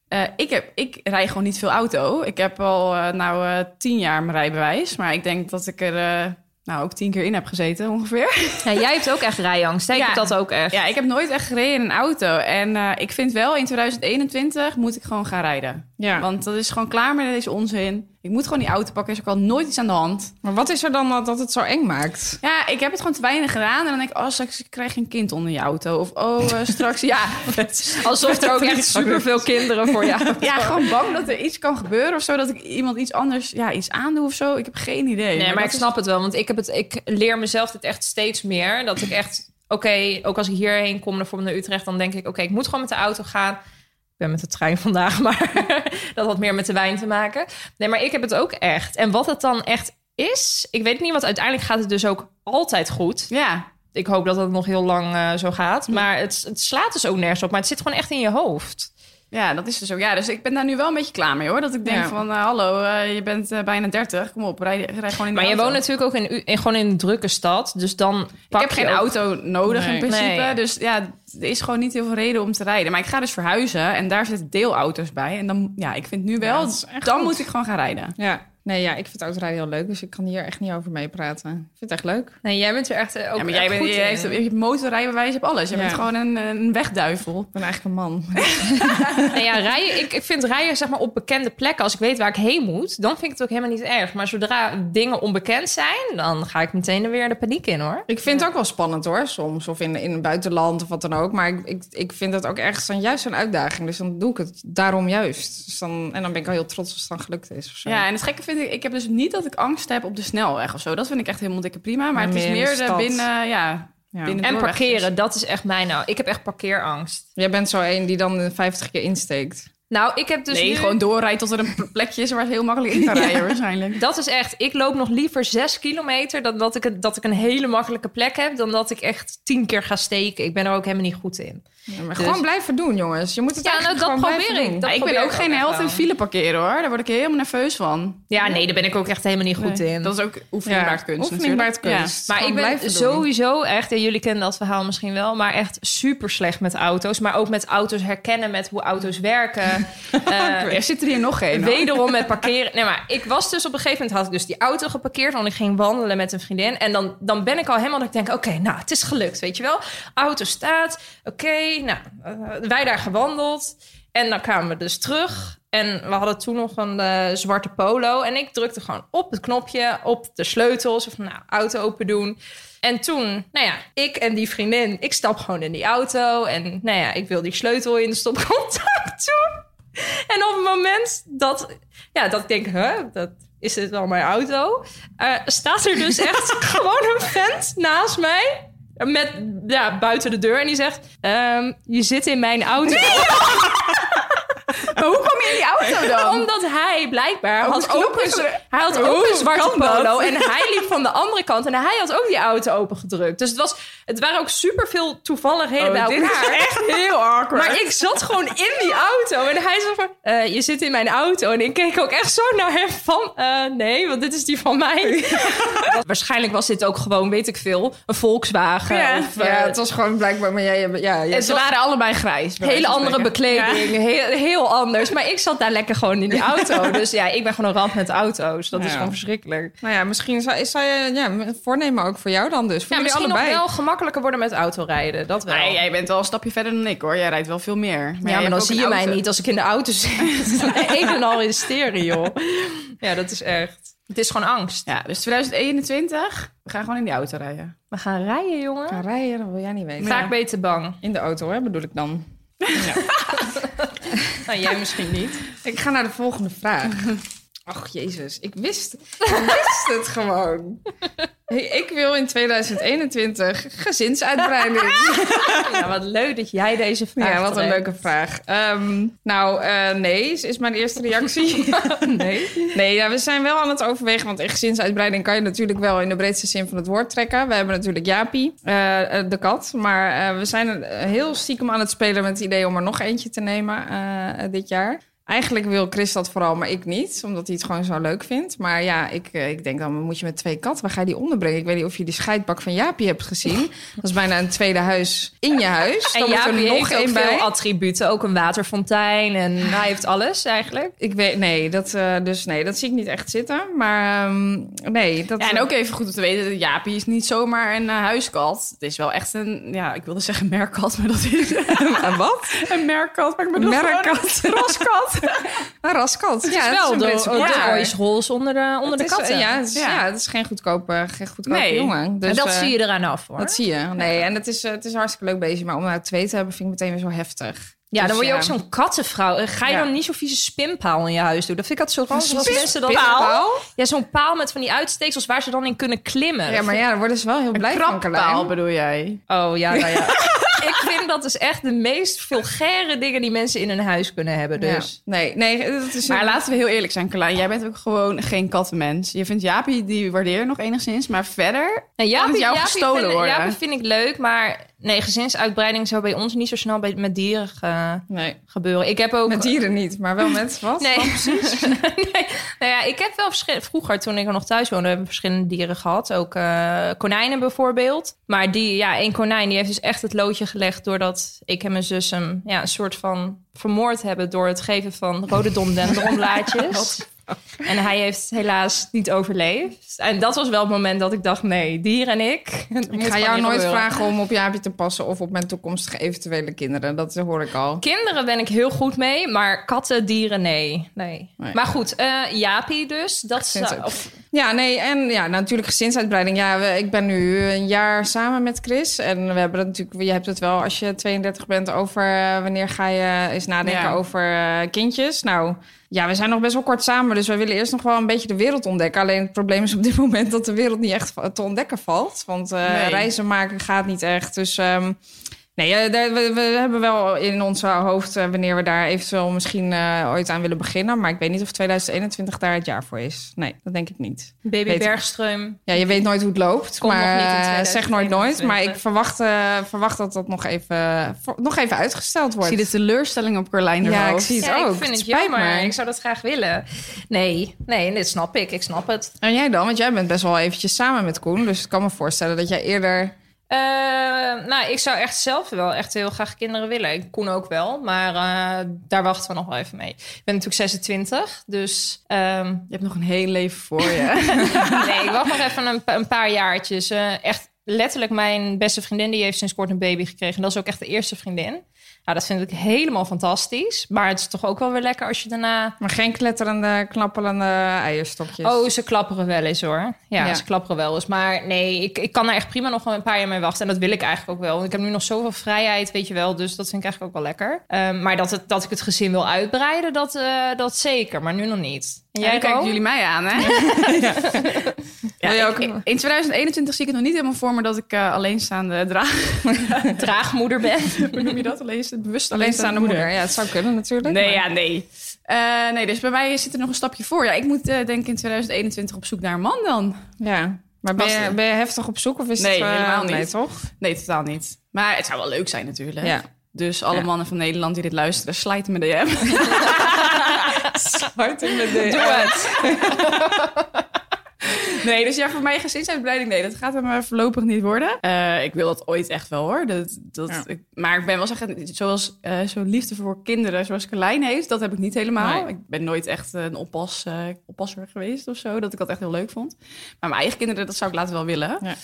Eh, ik, heb, ik rij gewoon niet veel auto. Ik heb al eh, nou eh, tien jaar mijn rijbewijs. Maar ik denk dat ik er eh, nou ook tien keer in heb gezeten ongeveer. Ja, jij hebt ook echt rijangst. hè? Ik Ja. heb dat ook echt. Ja, ik heb nooit echt gereden in een auto. En eh, ik vind wel in 2021 moet ik gewoon gaan rijden. Ja. Want dat is gewoon klaar met deze onzin. Ik moet gewoon die auto pakken. Er is ook al nooit iets aan de hand. Maar wat is er dan dat- dat het zo eng maakt? Ja, ik heb het gewoon te weinig gedaan. En dan denk ik, oh, straks krijg je een kind onder je auto. Of oh, eh, straks, ja. [LAUGHS] Alsof er ook echt superveel kinderen voor jou [LAUGHS] Ja, gewoon bang dat er iets kan gebeuren of zo. Dat ik iemand iets anders, ja, iets aandoe of zo. Ik heb geen idee. Nee, maar ik is- snap het wel. Want ik, heb het, ik leer mezelf dit echt steeds meer. Dat ik echt... Oké, ook als ik hierheen kom, bijvoorbeeld naar Utrecht... dan denk ik, oké, ik moet gewoon met de auto gaan. Ik ben met de trein vandaag, [LAUGHS] maar dat had meer met de wijn te maken. Nee, maar ik heb het ook echt. En wat het dan echt is, ik weet niet... want uiteindelijk gaat het dus ook altijd goed. Ja, Ik hoop dat het nog heel lang eh, zo gaat. Maar het, het slaat dus ook nergens op. Maar het zit gewoon echt in je hoofd. Ja, dat is dus ook. Ja, dus ik ben daar nu wel een beetje klaar mee hoor. Dat ik denk Ja. van, eh, hallo, eh, je bent eh, bijna 30. Kom op, rij, rij gewoon in de Maar je woont natuurlijk ook in, in, gewoon in een drukke stad. Dus dan Ik pak heb je geen ook- auto nodig Nee. in principe. Nee. Dus ja, er is gewoon niet heel veel reden om te rijden. Maar ik ga dus verhuizen en daar zitten deelauto's bij. En dan, ja, ik vind nu wel, dan goed. moet ik gewoon gaan rijden. Ja. Nee, ja, ik vind autorijden heel leuk, dus ik kan hier echt niet over meepraten. Ik vind het echt leuk. Nee, jij bent er echt eh, ook ja, maar jij bent, goed je, in. heeft, je hebt motorrijbewijs, je hebt alles. Je Ja. bent gewoon een, een wegduivel. Ik ben eigenlijk een man. [LAUGHS] Nee, ja, rijden, ik, ik vind rijden zeg maar, op bekende plekken, als ik weet waar ik heen moet, dan vind ik het ook helemaal niet erg. Maar zodra dingen onbekend zijn, dan ga ik meteen er weer de paniek in hoor. Ik vind het ook wel spannend hoor, soms. Of in, in het buitenland of wat dan ook. Maar ik, ik, ik vind het ook echt dan juist een uitdaging. Dus dan doe ik het daarom juist. Dus dan, en dan ben ik al heel trots als het dan gelukt is. Of zo. Ja, en het gekke vind ik, ik heb dus niet dat ik angst heb op de snelweg of zo. Dat vind ik echt helemaal dikke prima. Maar, Maar het is meer de meer de stad. binnen, ja, Ja. binnen En parkeren, dat is echt mij nou. Ik heb echt parkeerangst. Jij bent zo een die dan de 50 keer insteekt. Nou, ik heb dus nee, nu- gewoon doorrijden tot er een [LAUGHS] plekje is waar het heel makkelijk in kan rijden waarschijnlijk. Dat is echt, ik loop nog liever zes kilometer dan dat ik, een- dat ik een hele makkelijke plek heb, dan dat ik echt tien keer ga steken. Ik ben er ook helemaal niet goed in. Ja, maar Dus- gewoon blijven doen, jongens. Je moet het Ja, nou, eigenlijk dat gewoon probeer blijven ik. Dat ik ben ook ik geen held in file parkeren hoor. Daar word ik helemaal nerveus van. Ja, nee, daar ben ik ook echt helemaal niet goed in. Dat is ook oefening Ja, kunst. Maar ik ben doen. sowieso echt, en jullie kennen dat verhaal misschien wel, maar echt super slecht met auto's. Maar ook met auto's herkennen, met hoe auto's werken. Eh. [LAUGHS] Er zit er hier nog geen. hoor. Wederom met parkeren. Nee, maar ik was dus op een gegeven moment had ik dus die auto geparkeerd, want ik ging wandelen met een vriendin. En dan, dan ben ik al helemaal dat ik denk, oké, nou, het is gelukt, weet je wel. Auto staat, oké, nou, eh, wij daar gewandeld. En dan kwamen we dus terug. En we hadden toen nog een eh, zwarte polo. En ik drukte gewoon op het knopje, op de sleutels. Of nou, auto open doen. En toen, nou ja, ik en die vriendin, ik stap gewoon in die auto. En nou ja, ik wil die sleutel in de stopcontact [LAUGHS] doen. [LAUGHS] En op het moment dat, ja, dat ik denk, huh, dat is dit wel mijn auto? Eh, staat er dus echt [LAUGHS] gewoon een vent naast mij. Met, ja, buiten de deur. En die zegt, ehm, je zit in mijn auto. [LAUGHS] [LAUGHS] Maar hoe kom je in die auto [LAUGHS] dan? Omdat hij blijkbaar had ook, een, is er- hij had ook een zwarte polo. En [LAUGHS] hij liep van de andere kant. En hij had ook die auto opengedrukt. Dus het, was, het waren ook superveel toevalligheden bij Oh, dit is elkaar. echt heel awkward. Maar ik zat gewoon in die auto. En hij zei van, eh, je zit in mijn auto. En ik keek ook echt zo naar hem van... eh, nee, want dit is die van mij. Waarschijnlijk was dit ook gewoon, weet ik veel... een Volkswagen. Ja. Of, Ja, eh, het was gewoon blijkbaar... Maar jij, ja, ze waren allebei grijs. hele andere bekleding. Heel, heel anders. Maar ik zat daar lekker gewoon in die auto. Dus ja, ik ben gewoon een ramp met auto's. Dat is Ja. gewoon verschrikkelijk. Nou ja, misschien zou, zou je ja, voornemen ook voor jou dan dus. Voor Ja, misschien nog allebei. wel gemakkelijker worden met autorijden. Dat wel. Nee, jij bent wel een stapje verder dan ik hoor. Jij rijdt wel veel meer. ja, maar dan zie je mij niet als ik in de auto zit. [LAUGHS] [LAUGHS] Een en al hysteren, joh. Ja, dat is echt... Het is gewoon angst. Ja, dus 2021. We gaan gewoon in die auto rijden. We gaan rijden, jongen. Gaan rijden, dat wil jij niet weten. Vaak beter bang. In de auto, hè, bedoel ik dan. [LAUGHS] [LAUGHS] Nou, jij misschien niet. Ik ga naar de volgende vraag. [LAUGHS] Ach, jezus. Ik wist, ik wist het gewoon. [LAUGHS] Hey, ik wil in 2021 gezinsuitbreiding. [LAUGHS] Ja, wat leuk dat jij deze vraag Ja, wat een leuke vraag. Ehm, nou, eh, nee, is- mijn eerste reactie. [LAUGHS] Nee. Nee, ja, we zijn wel aan het overwegen. Want in gezinsuitbreiding kan je natuurlijk wel in de breedste zin van het woord trekken. We hebben natuurlijk Jaapie, eh, eh, de kat. Maar eh, we zijn heel stiekem aan het spelen met het idee om er nog eentje te nemen eh, dit jaar. Eigenlijk wil Chris dat vooral, maar ik niet. Omdat hij het gewoon zo leuk vindt. Maar ja, ik, eh, ik denk dan, moet je met twee katten, waar ga je die onderbrengen? Ik weet niet of je die scheidbak van Jaapie hebt gezien. [LAUGHS] Dat is bijna een tweede huis in je huis. En Dan moet ja, er heeft nog ook bij. veel attributen. Ook een waterfontein. En hij heeft alles eigenlijk. Ik weet, nee, dat, eh, dus nee, dat zie ik niet echt zitten. Maar ehm, nee, dat... Ja, en ook even goed om te weten, dat Jaapie is niet zomaar een eh, huiskat. Het is wel echt een, ja, ik wilde zeggen merkkat, maar dat is [LAUGHS] Een wat? [LAUGHS] een merkkat. Maar ik bedoel Een gewoon merkkat. [LAUGHS] een raskat. Een raskat. Ja, het wel een de, Britse de Rolls onder de, onder de Het is, katten. eh, ja, het is, Ja. ja. het is geen goedkope, geen goedkope Nee. jongen. Dus, en dat eh, zie je eraan af, hoor. Dat zie je. Nee, en het is, eh, het is hartstikke leuk bezig. Maar om nou twee te hebben, vind ik meteen weer zo heftig. Ja, dan Dus, word je ja. ook zo'n kattenvrouw. Ga je Ja. dan niet zo'n vieze spinpaal in je huis doen? Dat vind ik altijd zo ranzig als mensen? Ja, zo'n paal met van die uitsteeksels waar ze dan in kunnen klimmen. Ja, maar ja, daar worden ze wel heel blij van, Carlijn. bedoel jij? Oh, ja, nou ja. [LAUGHS] ik vind dat dus echt de meest vulgaire dingen die mensen in hun huis kunnen hebben. Dus. Ja. Nee, nee, dat is... Maar laten we heel eerlijk zijn, Carlijn. Jij bent ook gewoon geen kattenmens. Je vindt Jaapie, die waardeer je nog enigszins. Maar verder En Kan het jou Jaapie gestolen vind, worden? Jaapie vind ik leuk, maar nee, gezinsuitbreiding zou bij ons niet zo snel bij, met dieren ge- Nee, gebeuren. Ik heb ook... met dieren niet, maar wel met wat? [LAUGHS] Nee, precies. [LAUGHS] nee. Nou ja, ik heb wel. Vroeger, toen ik er nog thuis woonde, hebben we verschillende dieren gehad. Ook eh, konijnen bijvoorbeeld. Maar die, ja, één konijn, die heeft dus echt het loodje gelegd... doordat ik en mijn zus hem ja, een soort van vermoord hebben... door het geven van rhododendronblaadjes. [LAUGHS] [LAUGHS] en hij heeft helaas niet overleefd. En dat was wel het moment dat ik dacht... nee, dier en ik... Ik ga jou nooit vragen om op Jaapje te passen of op mijn toekomstige eventuele kinderen. Dat hoor ik al. Kinderen ben ik heel goed mee, maar katten, dieren, nee. nee. Nee. Maar goed, eh Jaapie dus. Dat zou, Gezins- of, Ja, nee, en ja, natuurlijk gezinsuitbreiding. Ja, we- ik ben nu een jaar samen met Chris. En we hebben het natuurlijk, je hebt het wel als je 32 bent over eh, wanneer ga je eens nadenken Ja. over eh, kindjes. Nou, ja, we zijn nog best wel kort samen, dus we willen eerst nog wel een beetje de wereld ontdekken. Alleen het probleem is op dit [LAUGHS] moment dat de wereld niet echt te ontdekken valt. Want eh, Nee. reizen maken gaat niet echt. Dus ehm, nee, daar- we, we hebben wel in ons hoofd eh, wanneer we daar eventueel misschien eh, ooit aan willen beginnen. Maar ik weet niet of 2021 daar het jaar voor is. Nee, dat denk ik niet. Baby Weet ik. Bergström. Ja, je weet nooit hoe het loopt. Komt maar nog niet in eh, zeg nooit nooit. 2021. Maar ik verwacht, eh, verwacht dat dat nog even, voor- nog even uitgesteld Ik wordt. zie de teleurstelling op Carlijn Ja, ik zie het Ja, ook. ik vind het jammer. me. Ik zou dat graag willen. Nee, nee, dit snap ik. Ik snap het. En jij dan? Want jij bent best wel eventjes samen met Koen. Dus ik kan me voorstellen dat jij eerder... Eh, nou, ik zou echt zelf wel echt heel graag kinderen willen. Ik Koen ook wel, maar eh, daar wachten we nog wel even mee. Ik ben natuurlijk 26, dus ehm, Je hebt nog een heel leven voor je. [LAUGHS] nee, ik wacht nog even een, een paar jaartjes. eh, echt letterlijk mijn beste vriendin... die heeft sinds kort een baby gekregen. En dat is ook echt de eerste vriendin. Nou, dat vind ik helemaal fantastisch. Maar het is toch ook wel weer lekker als je daarna... Maar geen kletterende, knappelende eierstokjes. Oh, ze klapperen wel eens hoor. Ja, Ja. ze klapperen wel eens. Maar nee, ik, ik kan er echt prima nog wel een paar jaar mee wachten. En dat wil ik eigenlijk ook wel. Want ik heb nu nog zoveel vrijheid, weet je wel. Dus dat vind ik eigenlijk ook wel lekker. Ehm, maar dat, het, dat ik het gezin wil uitbreiden, dat, eh, dat zeker. Maar nu nog niet. En Jij kijken jullie mij aan, hè? [LAUGHS] ja. Ook- ik- in 2021 zie ik het nog niet helemaal voor me dat ik eh, alleenstaande draag. [LAUGHS] draagmoeder ben. [LAUGHS] Hoe noem je dat? Alleen, bewust Alleenstaande moeder. Ja, het zou kunnen natuurlijk. Nee, maar- ja, nee. Eh, nee, dus bij mij zit er nog een stapje voor. Ja, ik moet eh, denk ik in 2021 op zoek naar een man dan. Ja. Maar ben je, ben je heftig op zoek of is Nee, het... eh, helemaal niet. Nee, toch? Nee, totaal niet. Maar het zou wel leuk zijn natuurlijk. Ja. Dus alle Ja. mannen van Nederland die dit luisteren, slijten me DM. Doe het. [LAUGHS] Nee, dus ja, voor mij gezinsuitbreiding, nee, dat gaat er maar voorlopig niet worden. Eh, ik wil dat ooit echt wel hoor. Dat, dat, Ja. ik, maar ik ben wel zeggen, zoals eh, zo'n liefde voor kinderen, zoals Carlijn heeft, dat heb ik niet helemaal. Nee. Ik ben nooit echt een oppas, eh, oppasser geweest of zo, dat ik dat echt heel leuk vond. Maar mijn eigen kinderen, dat zou ik later wel willen. Ja.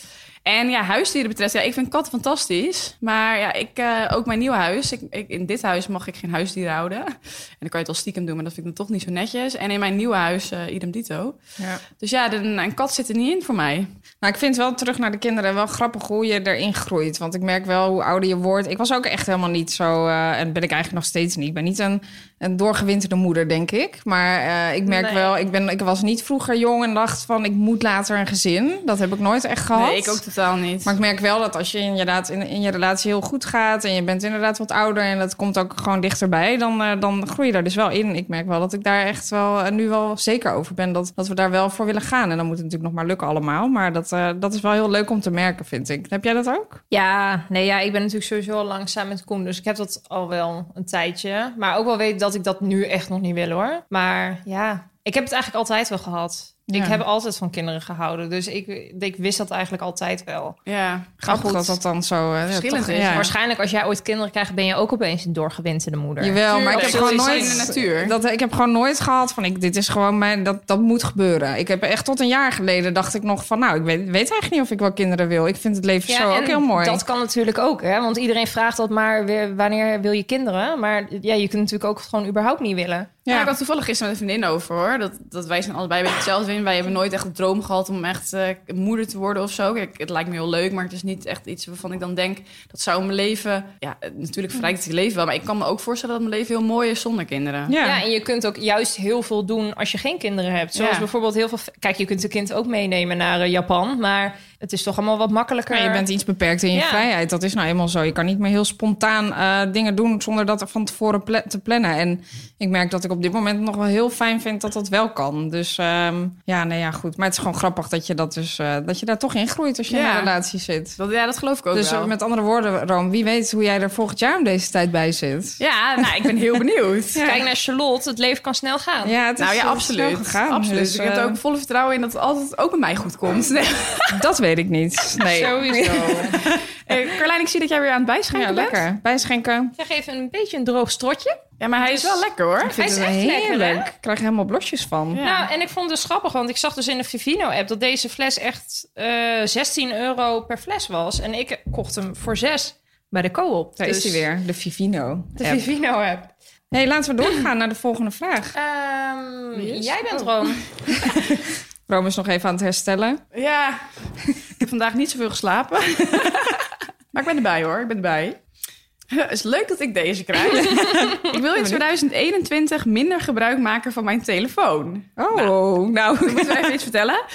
En ja, huisdieren betreft, ja, ik vind katten fantastisch. Maar ja, ik, eh, ook mijn nieuwe huis, ik, ik, in dit huis mag ik geen huisdieren houden. [LAUGHS] En dan kan je het wel stiekem doen, maar dat vind ik dan toch niet zo netjes. En in mijn nieuwe huis, eh idem dito. Ja. Dus ja, een, een kat zit er niet in voor mij. Nou, ik vind wel terug naar de kinderen wel grappig hoe je erin groeit. Want ik merk wel hoe ouder je wordt. Ik was ook echt helemaal niet zo, eh, en ben ik eigenlijk nog steeds niet. Ik ben niet een, een doorgewinterde moeder, denk ik. Maar ik merk Nee. wel, ik, ben, ik was niet vroeger jong en dacht van ik moet later een gezin. Dat heb ik nooit echt gehad. Nee, ik ook totaal niet. Maar ik merk wel dat als je inderdaad in, in je relatie heel goed gaat... en je bent inderdaad wat ouder en dat komt ook gewoon dichterbij... dan, eh, dan groei je daar dus wel in. Ik merk wel dat ik daar echt wel eh, nu wel zeker over ben... Dat, dat we daar wel voor willen gaan. En dan moet het natuurlijk nog maar lukken allemaal. Maar dat, eh, dat is wel heel leuk om te merken, vind ik. Heb jij dat ook? Ja, nee, ja, ik ben natuurlijk sowieso al lang samen met Koen. Dus ik heb dat al wel een tijdje. Maar ook wel weet dat ik dat nu echt nog niet wil hoor. Maar ja, ik heb het eigenlijk altijd wel gehad. Ik Ja. heb altijd van kinderen gehouden. Dus ik, ik wist dat eigenlijk altijd wel. Ja, Grappig goed. dat dat dan zo... eh, Verschillend toch- is. ja. Waarschijnlijk als jij ooit kinderen krijgt... ben je ook opeens een doorgewinterde moeder. Jawel, maar ik heb gewoon nooit het in de natuur. Dat, ik heb gewoon nooit gehad van ik, dit is gewoon mijn dat dat moet gebeuren. Ik heb echt tot een jaar geleden dacht ik nog van nou ik weet, weet eigenlijk niet of ik wel kinderen wil. Ik vind het leven zo ook heel mooi. Dat kan natuurlijk ook, hè? Want iedereen vraagt dat maar weer, wanneer wil je kinderen? Maar ja, je kunt natuurlijk ook gewoon überhaupt niet willen. Ja. Ja. ik had toevallig gisteren met een vriendin over hoor. Dat, dat wij zijn allebei bij hetzelfde in. Wij hebben nooit echt de droom gehad om echt eh, moeder te worden of zo. Kijk, het lijkt me heel leuk, maar het is niet echt iets waarvan ik dan denk dat zou mijn leven. Ja, eh, natuurlijk verrijkt het je leven wel. Maar ik kan me ook voorstellen dat mijn leven heel mooi is zonder kinderen. Ja. Ja. en je kunt ook juist heel veel doen als je geen kinderen hebt. Zoals Ja. bijvoorbeeld heel veel... Kijk, je kunt een kind ook meenemen naar eh, Japan. Maar het is toch allemaal wat makkelijker. Je bent iets beperkt in je Ja. vrijheid. Dat is nou eenmaal zo. Je kan niet meer heel spontaan eh, dingen doen zonder dat er van tevoren pla- te plannen. En ik merk dat ik op dit moment nog wel heel fijn vind dat dat wel kan. Dus ehm, ja, nee, ja, goed. Maar het is gewoon grappig dat je, dat dus, eh, dat je daar toch in groeit als je in een relatie zit. Dat, ja, dat geloof ik ook Dus wel. eh, met andere woorden, Room, wie weet hoe jij er volgend jaar om deze tijd bij zit. Ja, nou, ik ben heel [LAUGHS] benieuwd. Kijk naar Charlotte, het leven kan snel gaan. Ja, het is Nou ja, eh, absoluut. snel gegaan. absoluut. Dus, ik heb eh, er ook volle vertrouwen in dat het altijd ook bij mij goed komt. Nee. [LAUGHS] Dat weet ik niet. Nee. Sowieso. [LAUGHS] Eh, Carlijn, ik zie dat jij weer aan het bijschenken Ja, bent. lekker. Bijschenken. Zeg even een beetje een droog strotje. Ja, maar hij is wel lekker hoor. Ik vind is het echt lekker, heerlijk. hè? Ik krijg er helemaal blosjes van. Ja. Nou, en ik vond het dus grappig, want ik zag dus in de Vivino-app... dat deze fles echt eh 16 euro per fles was. En ik kocht hem voor 6 bij de co-op. Daar Dus is hij weer, de Vivino. De app. Vivino-app. hey, laten we doorgaan naar de volgende vraag. Ehm, is? jij bent Oh. [LAUGHS] Room. Rome is nog even aan het herstellen. Ja, ik heb vandaag niet zoveel geslapen. [LAUGHS] maar ik ben erbij hoor, ik ben erbij. Het is leuk dat ik deze krijg. [LAUGHS] ik wil in 2021 minder gebruik maken van mijn telefoon. Oh, nou. Ik moet wel even iets vertellen. [LAUGHS]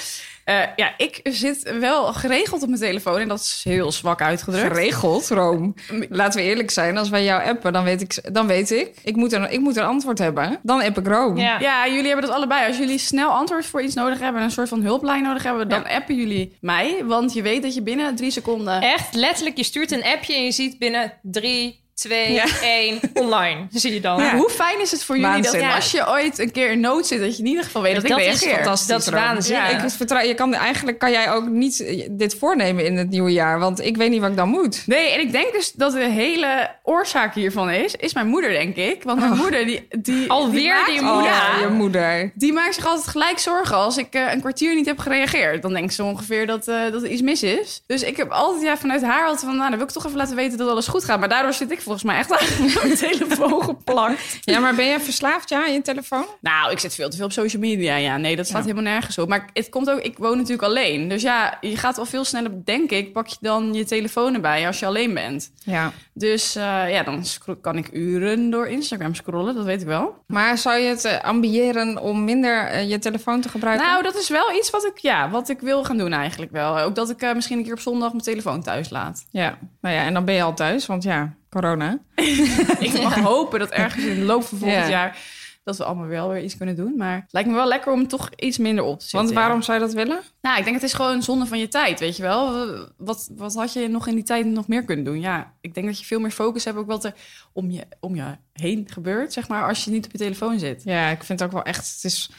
Eh, ja, ik zit wel geregeld op mijn telefoon en dat is heel zwak uitgedrukt. Geregeld, Rome. Laten we eerlijk zijn, als wij jou appen, dan weet ik, dan weet ik, ik moet, een, ik moet een antwoord hebben. Dan app ik Rome. Ja. Ja, jullie hebben dat allebei. Als jullie snel antwoord voor iets nodig hebben... en een soort van hulplijn nodig hebben... dan appen jullie mij. Want je weet dat je binnen drie seconden... Echt, letterlijk, je stuurt een appje en je ziet binnen drie, 2, Ja. 1, online. Zie je dan. Ja. Hoe fijn is het voor jullie dat als je ooit een keer in nood zit, dat je in ieder geval weet dat, Dat ik is reageer. fantastisch. Dat is Ron. waanzinnig. Ja. Ik vertrouw, je kan, eigenlijk kan jij ook niet eh, dit voornemen in het nieuwe jaar. Want ik weet niet wat ik dan moet. Nee, en ik denk dus dat de hele oorzaak hiervan is, is mijn moeder, denk ik. Want mijn moeder, die, die Alweer die maakt, die moeder? Oh, je moeder. Die maakt zich altijd gelijk zorgen als ik eh, een kwartier niet heb gereageerd. Dan denkt ze ongeveer dat, eh, dat er iets mis is. Dus ik heb altijd ja, vanuit haar altijd van, nou, dan wil ik toch even laten weten dat alles goed gaat. Maar daardoor zit ik volgens mij echt aan [LAUGHS] mijn telefoon geplakt. Ja, maar ben jij verslaafd ja, aan je telefoon? Nou, ik zit veel te veel op social media. Ja, nee, dat staat Ja. helemaal nergens op. Maar het komt ook, ik woon natuurlijk alleen. Dus ja, je gaat al veel sneller, denk ik, pak je dan je telefoon erbij als je alleen bent. Ja. Dus eh, ja, dan kan ik uren door Instagram scrollen, dat weet ik wel. Maar zou je het eh, ambiëren om minder eh, je telefoon te gebruiken? Nou, dat is wel iets wat ik, ja, wat ik wil gaan doen eigenlijk wel. Ook dat ik misschien een keer op zondag mijn telefoon thuis laat. Ja, nou ja, en dan ben je al thuis, want ja, corona. [LAUGHS] Ik mag hopen dat ergens in de loop van volgend Ja. jaar... dat we allemaal wel weer iets kunnen doen. Maar het lijkt me wel lekker om toch iets minder op te zitten. Want ja. waarom zou je dat willen? Nou, ik denk het is gewoon zonde van je tijd, weet je wel. Wat, wat had je nog in die tijd nog meer kunnen doen? Ja, ik denk dat je veel meer focus hebt op wat er om je, om je heen gebeurt, zeg maar, als je niet op je telefoon zit. Ja, ik vind het ook wel echt. Het is,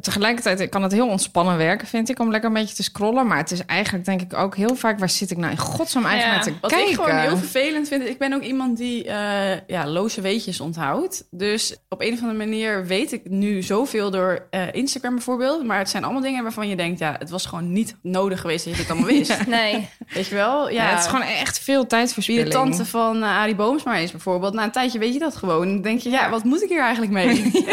tegelijkertijd kan het heel ontspannen werken, vind ik, om lekker een beetje te scrollen. Maar het is eigenlijk, denk ik, ook heel vaak, waar zit ik nou in godsnaam eigenlijk Ja, naar te Wat kijken? ik gewoon heel vervelend vind, ik ben ook iemand die eh, ja, loze weetjes onthoudt. Dus op een of andere manier weet ik nu zoveel door eh, Instagram bijvoorbeeld. Maar het zijn allemaal dingen waarvan je denkt, ja, het was gewoon niet nodig geweest dat je dit allemaal wist. [LAUGHS] Nee. Weet je wel? ja, het is gewoon echt veel Wie tijdverspilling. de tante van uh, Arie Boomsma is bijvoorbeeld. Na een tijdje weet je dat gewoon. Dan denk je, ja, wat moet ik hier eigenlijk mee? [LAUGHS]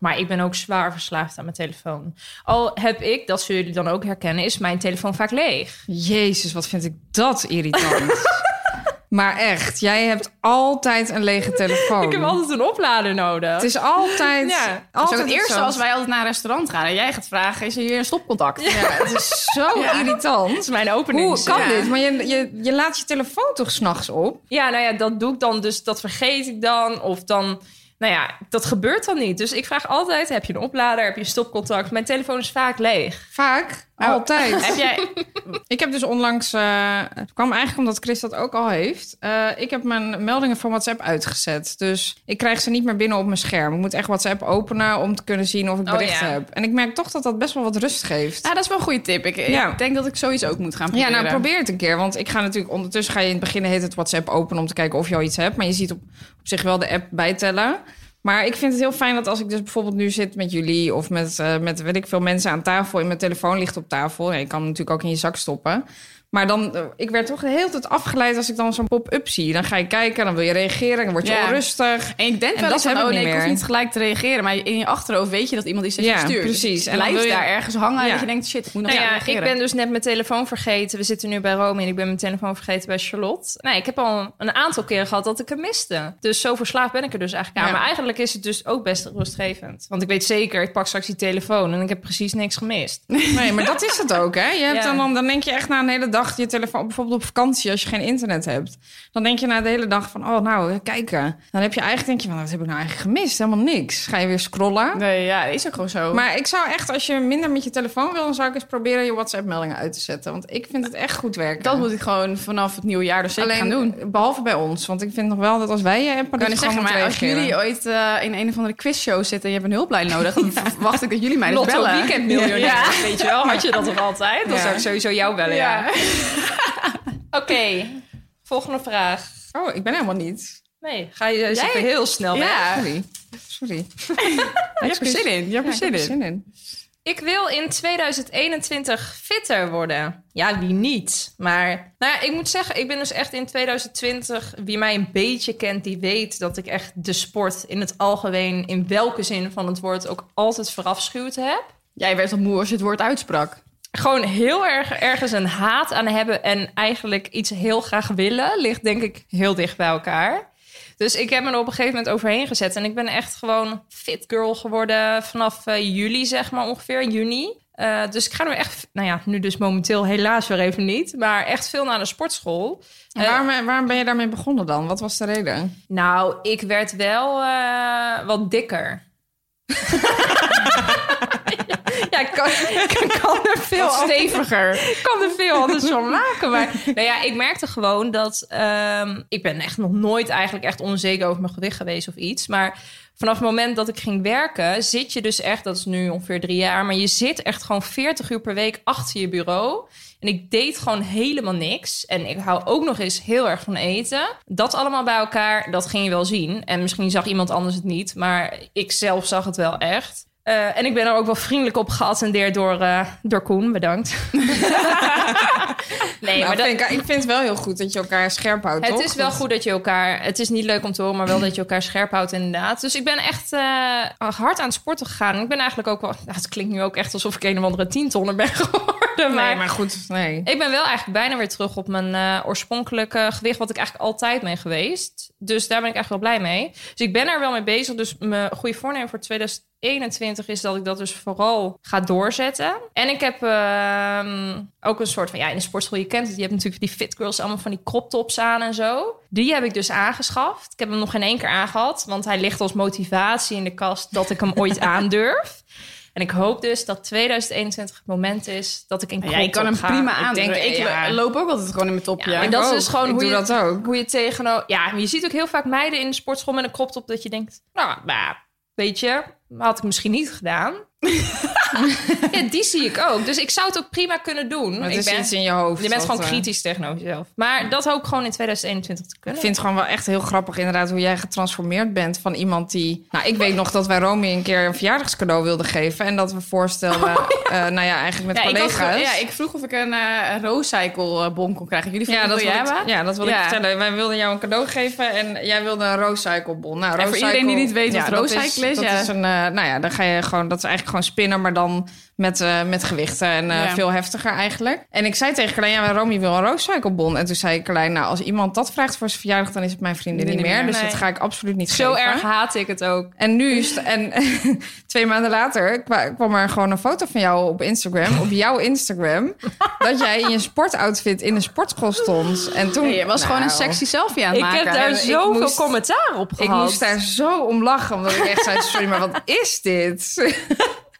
Maar ik ben ook zwaar verslaafd aan mijn telefoon. Al heb ik, dat zullen jullie dan ook herkennen, is mijn telefoon vaak leeg. Jezus, wat vind ik dat irritant. [LAUGHS] maar echt, jij hebt altijd een lege telefoon. Ik heb altijd een oplader nodig. Het is altijd. Ja. Altijd ook het eerste als wij altijd naar een restaurant gaan. En jij gaat vragen, is er hier een stopcontact? Ja, het is zo irritant. is mijn opening. Hoe kan Ja. dit? Maar je, je, je laat je telefoon toch s'nachts op? Ja, nou ja, dat doe ik dan dus. Dat vergeet ik dan. Of dan, nou ja, dat gebeurt dan niet. Dus ik vraag altijd, heb je een oplader? Heb je een stopcontact? Mijn telefoon is vaak leeg. Vaak. Nou, altijd. Heb jij... Ik heb dus onlangs... eh, het kwam eigenlijk omdat Chris dat ook al heeft. Eh, ik heb mijn meldingen van WhatsApp uitgezet. Dus ik krijg ze niet meer binnen op mijn scherm. Ik moet echt WhatsApp openen om te kunnen zien of ik Oh, berichten ja. heb. En ik merk toch dat dat best wel wat rust geeft. Nou, dat is wel een goede tip. Ik, Ja. ik denk dat ik zoiets ook moet gaan Ja, proberen. nou probeer het een keer. Want ik ga natuurlijk ondertussen ga je in het begin heet het WhatsApp openen om te kijken of je al iets hebt. Maar je ziet op, op zich wel de app bijtellen. Maar ik vind het heel fijn dat als ik dus bijvoorbeeld nu zit met jullie of met, eh, met weet ik veel mensen aan tafel en mijn telefoon ligt op tafel. Ja, je kan hem natuurlijk ook in je zak stoppen. Maar dan, eh, ik werd toch de hele tijd afgeleid als ik dan zo'n pop-up zie. Dan ga je kijken, dan wil je reageren, dan word je Ja. onrustig. En ik denk En wel dat eens van, heb ik oh niet nee, ik hoef niet gelijk te reageren. Maar in je achterhoofd weet je dat iemand iets heeft Ja, gestuurd. precies. Dus En dan blijft wil je- daar ergens hangen Ja. dat je denkt, shit, ik moet nog Nou ja, reageren. ik ben dus net mijn telefoon vergeten. We zitten nu bij Rome en ik ben mijn telefoon vergeten bij Charlotte. Nee, ik heb al een aantal keren gehad dat ik hem miste. Dus zo verslaafd ben ik er dus eigenlijk aan. Ja. Maar eigenlijk is het dus ook best rustgevend. Want ik weet zeker, ik pak straks die telefoon en ik heb precies niks gemist. [LAUGHS] Nee, maar dat is het ook, hè? Je hebt dan, dan denk je echt na een hele dag je telefoon... Bijvoorbeeld op vakantie, als je geen internet hebt. Dan denk je na de hele dag van, oh nou, kijken. Dan heb je eigenlijk, denk je van, wat heb ik nou eigenlijk gemist? Helemaal niks. Ga je weer scrollen. Nee, ja, is ook gewoon zo. Maar ik zou echt, als je minder met je telefoon wil... dan zou ik eens proberen je WhatsApp-meldingen uit te zetten. Want ik vind het echt goed werken. dat moet ik gewoon vanaf het nieuwe jaar dus zeker Alleen, gaan doen. behalve bij ons. Want ik vind nog wel dat als wij je appen... Dat je zeggen, maar als jullie ooit eh, in een of andere quizshow zitten en je hebt een hulplijn nodig, dan [LAUGHS] wacht ik dat jullie mij dus Lotto bellen. Ja. weet je wel? Had je dat toch altijd? Dan Ja. zou ik sowieso jou bellen, ja. Ja. [LAUGHS] Oké, volgende vraag. Oh, ik ben helemaal niet. Nee, ga je zit Jij- er heel snel weg. Ja. Sorry. Sorry. [LAUGHS] Je hebt er zin in. Je hebt er in. zin in. Ik wil in 2021 fitter worden. Ja, wie niet? Maar nou ja, ik moet zeggen, ik ben dus echt in 2020... wie mij een beetje kent, die weet dat ik echt de sport in het algemeen... in welke zin van het woord ook altijd verafschuwd heb. Jij werd al moe als je het woord uitsprak. Gewoon heel erg ergens een haat aan hebben... en eigenlijk iets heel graag willen... ligt denk ik heel dicht bij elkaar. Dus ik heb me er op een gegeven moment overheen gezet. En ik ben echt gewoon fit girl geworden vanaf eh, juli, zeg maar ongeveer, juni. Eh, dus ik ga nu echt, nou ja, nu dus momenteel helaas weer even niet, maar echt veel naar de sportschool. En Eh, waarom, waarom ben je daarmee begonnen dan? Wat was de reden? nou, ik werd wel wat dikker. Ja, [LAUGHS] ik kan, ik kan er veel Wat steviger. ik kan er veel anders van maken. Maar nou ja, ik merkte gewoon dat... ehm, ik ben echt nog nooit eigenlijk echt onzeker over mijn gewicht geweest of iets. Maar vanaf het moment dat ik ging werken... zit je dus echt, dat is nu ongeveer drie jaar... maar je zit echt gewoon 40 uur per week achter je bureau... En ik deed gewoon helemaal niks. En ik hou ook nog eens heel erg van eten. Dat allemaal bij elkaar, dat ging je wel zien. En misschien zag iemand anders het niet. Maar ik zelf zag het wel echt. Eh, en ik ben er ook wel vriendelijk op geattendeerd door, eh, door Koen. Bedankt. [LAUGHS] nee, Nou, maar dat, vind ik, ik vind het wel heel goed dat je elkaar scherp houdt, het toch? is wel goed dat je elkaar... Het is niet leuk om te horen, maar wel dat je elkaar scherp houdt inderdaad. Dus ik ben echt eh, hard aan het sporten gegaan. Ik ben eigenlijk ook wel... Nou, het klinkt nu ook echt alsof ik een of andere tientonner ben geworden. Maar, Nee, maar goed, nee. ik ben wel eigenlijk bijna weer terug op mijn eh, oorspronkelijke gewicht... wat ik eigenlijk altijd ben geweest. Dus daar ben ik echt wel blij mee. Dus ik ben er wel mee bezig. Dus mijn goede voornemen voor 2021 is dat ik dat dus vooral ga doorzetten. En ik heb ehm, ook een soort van... Ja, in de sportschool, je kent het. Je hebt natuurlijk die fit girls allemaal van die crop tops aan en zo. Die heb ik dus aangeschaft. Ik heb hem nog geen één keer aangehad. Want hij ligt als motivatie in de kast dat ik hem ooit [LAUGHS] aandurf. En ik hoop dus dat 2021 het moment is dat ik in crop Ja, je kan hem ga. prima Ik aan. denk, Ik, ja. loop ook altijd gewoon in mijn topje. Ja, maar dat is dus gewoon ik hoe je, dat ook. hoe je tegenover... Ja, maar je ziet ook heel vaak meiden in de sportschool met een crop top... dat je denkt, nou, nou weet je, had ik misschien niet gedaan. [LAUGHS] ja, die zie ik ook. Dus ik zou het ook prima kunnen doen. Maar het ik is ben, iets in je hoofd. je bent gewoon eh, kritisch tegenover jezelf. Maar dat hoop ik gewoon in 2021 te Ik kunnen. vind het gewoon wel echt heel grappig inderdaad hoe jij getransformeerd bent van iemand die... Nou, ik weet nog dat wij Romy een keer een verjaardagscadeau wilden geven. En dat we voorstelden, [LAUGHS] eh, nou ja, eigenlijk met Ja, ik, collega's. ja, ik vroeg of ik een uh, Rosecycle bon kon krijgen. Jullie Ja, dat wil ik, hebben? ja, dat wil ik vertellen. Wij wilden jou een cadeau geven en jij wilde een Rosecycle bon. Nou, En voor iedereen die niet weet wat dat Rosecycle is, dat is een, eh, nou ja, dan ga je gewoon, dat is eigenlijk gewoon spinnen, maar dan met, eh, met gewichten en eh, Ja. veel heftiger eigenlijk. En ik zei tegen Carlijn, ja, maar Romy wil een Rosecycle bon. En toen zei Carlijn, nou, als iemand dat vraagt voor zijn verjaardag, dan is het mijn vriendin niet, Niet meer. meer, Dus nee. dat ga ik absoluut niet Zo geven. erg haat ik het ook. En nu, en [LAUGHS] twee maanden later, kwa- kwam er gewoon een foto van jou op Instagram, op jouw Instagram, [LAUGHS] dat jij in je sportoutfit in de sportschool stond. En toen Nee, je was gewoon een Nou, sexy selfie aan het Ik maken. heb daar Ik zoveel moest- commentaar op Ik gehad. moest daar zo om lachen, omdat ik echt zei, sorry, maar wat is dit?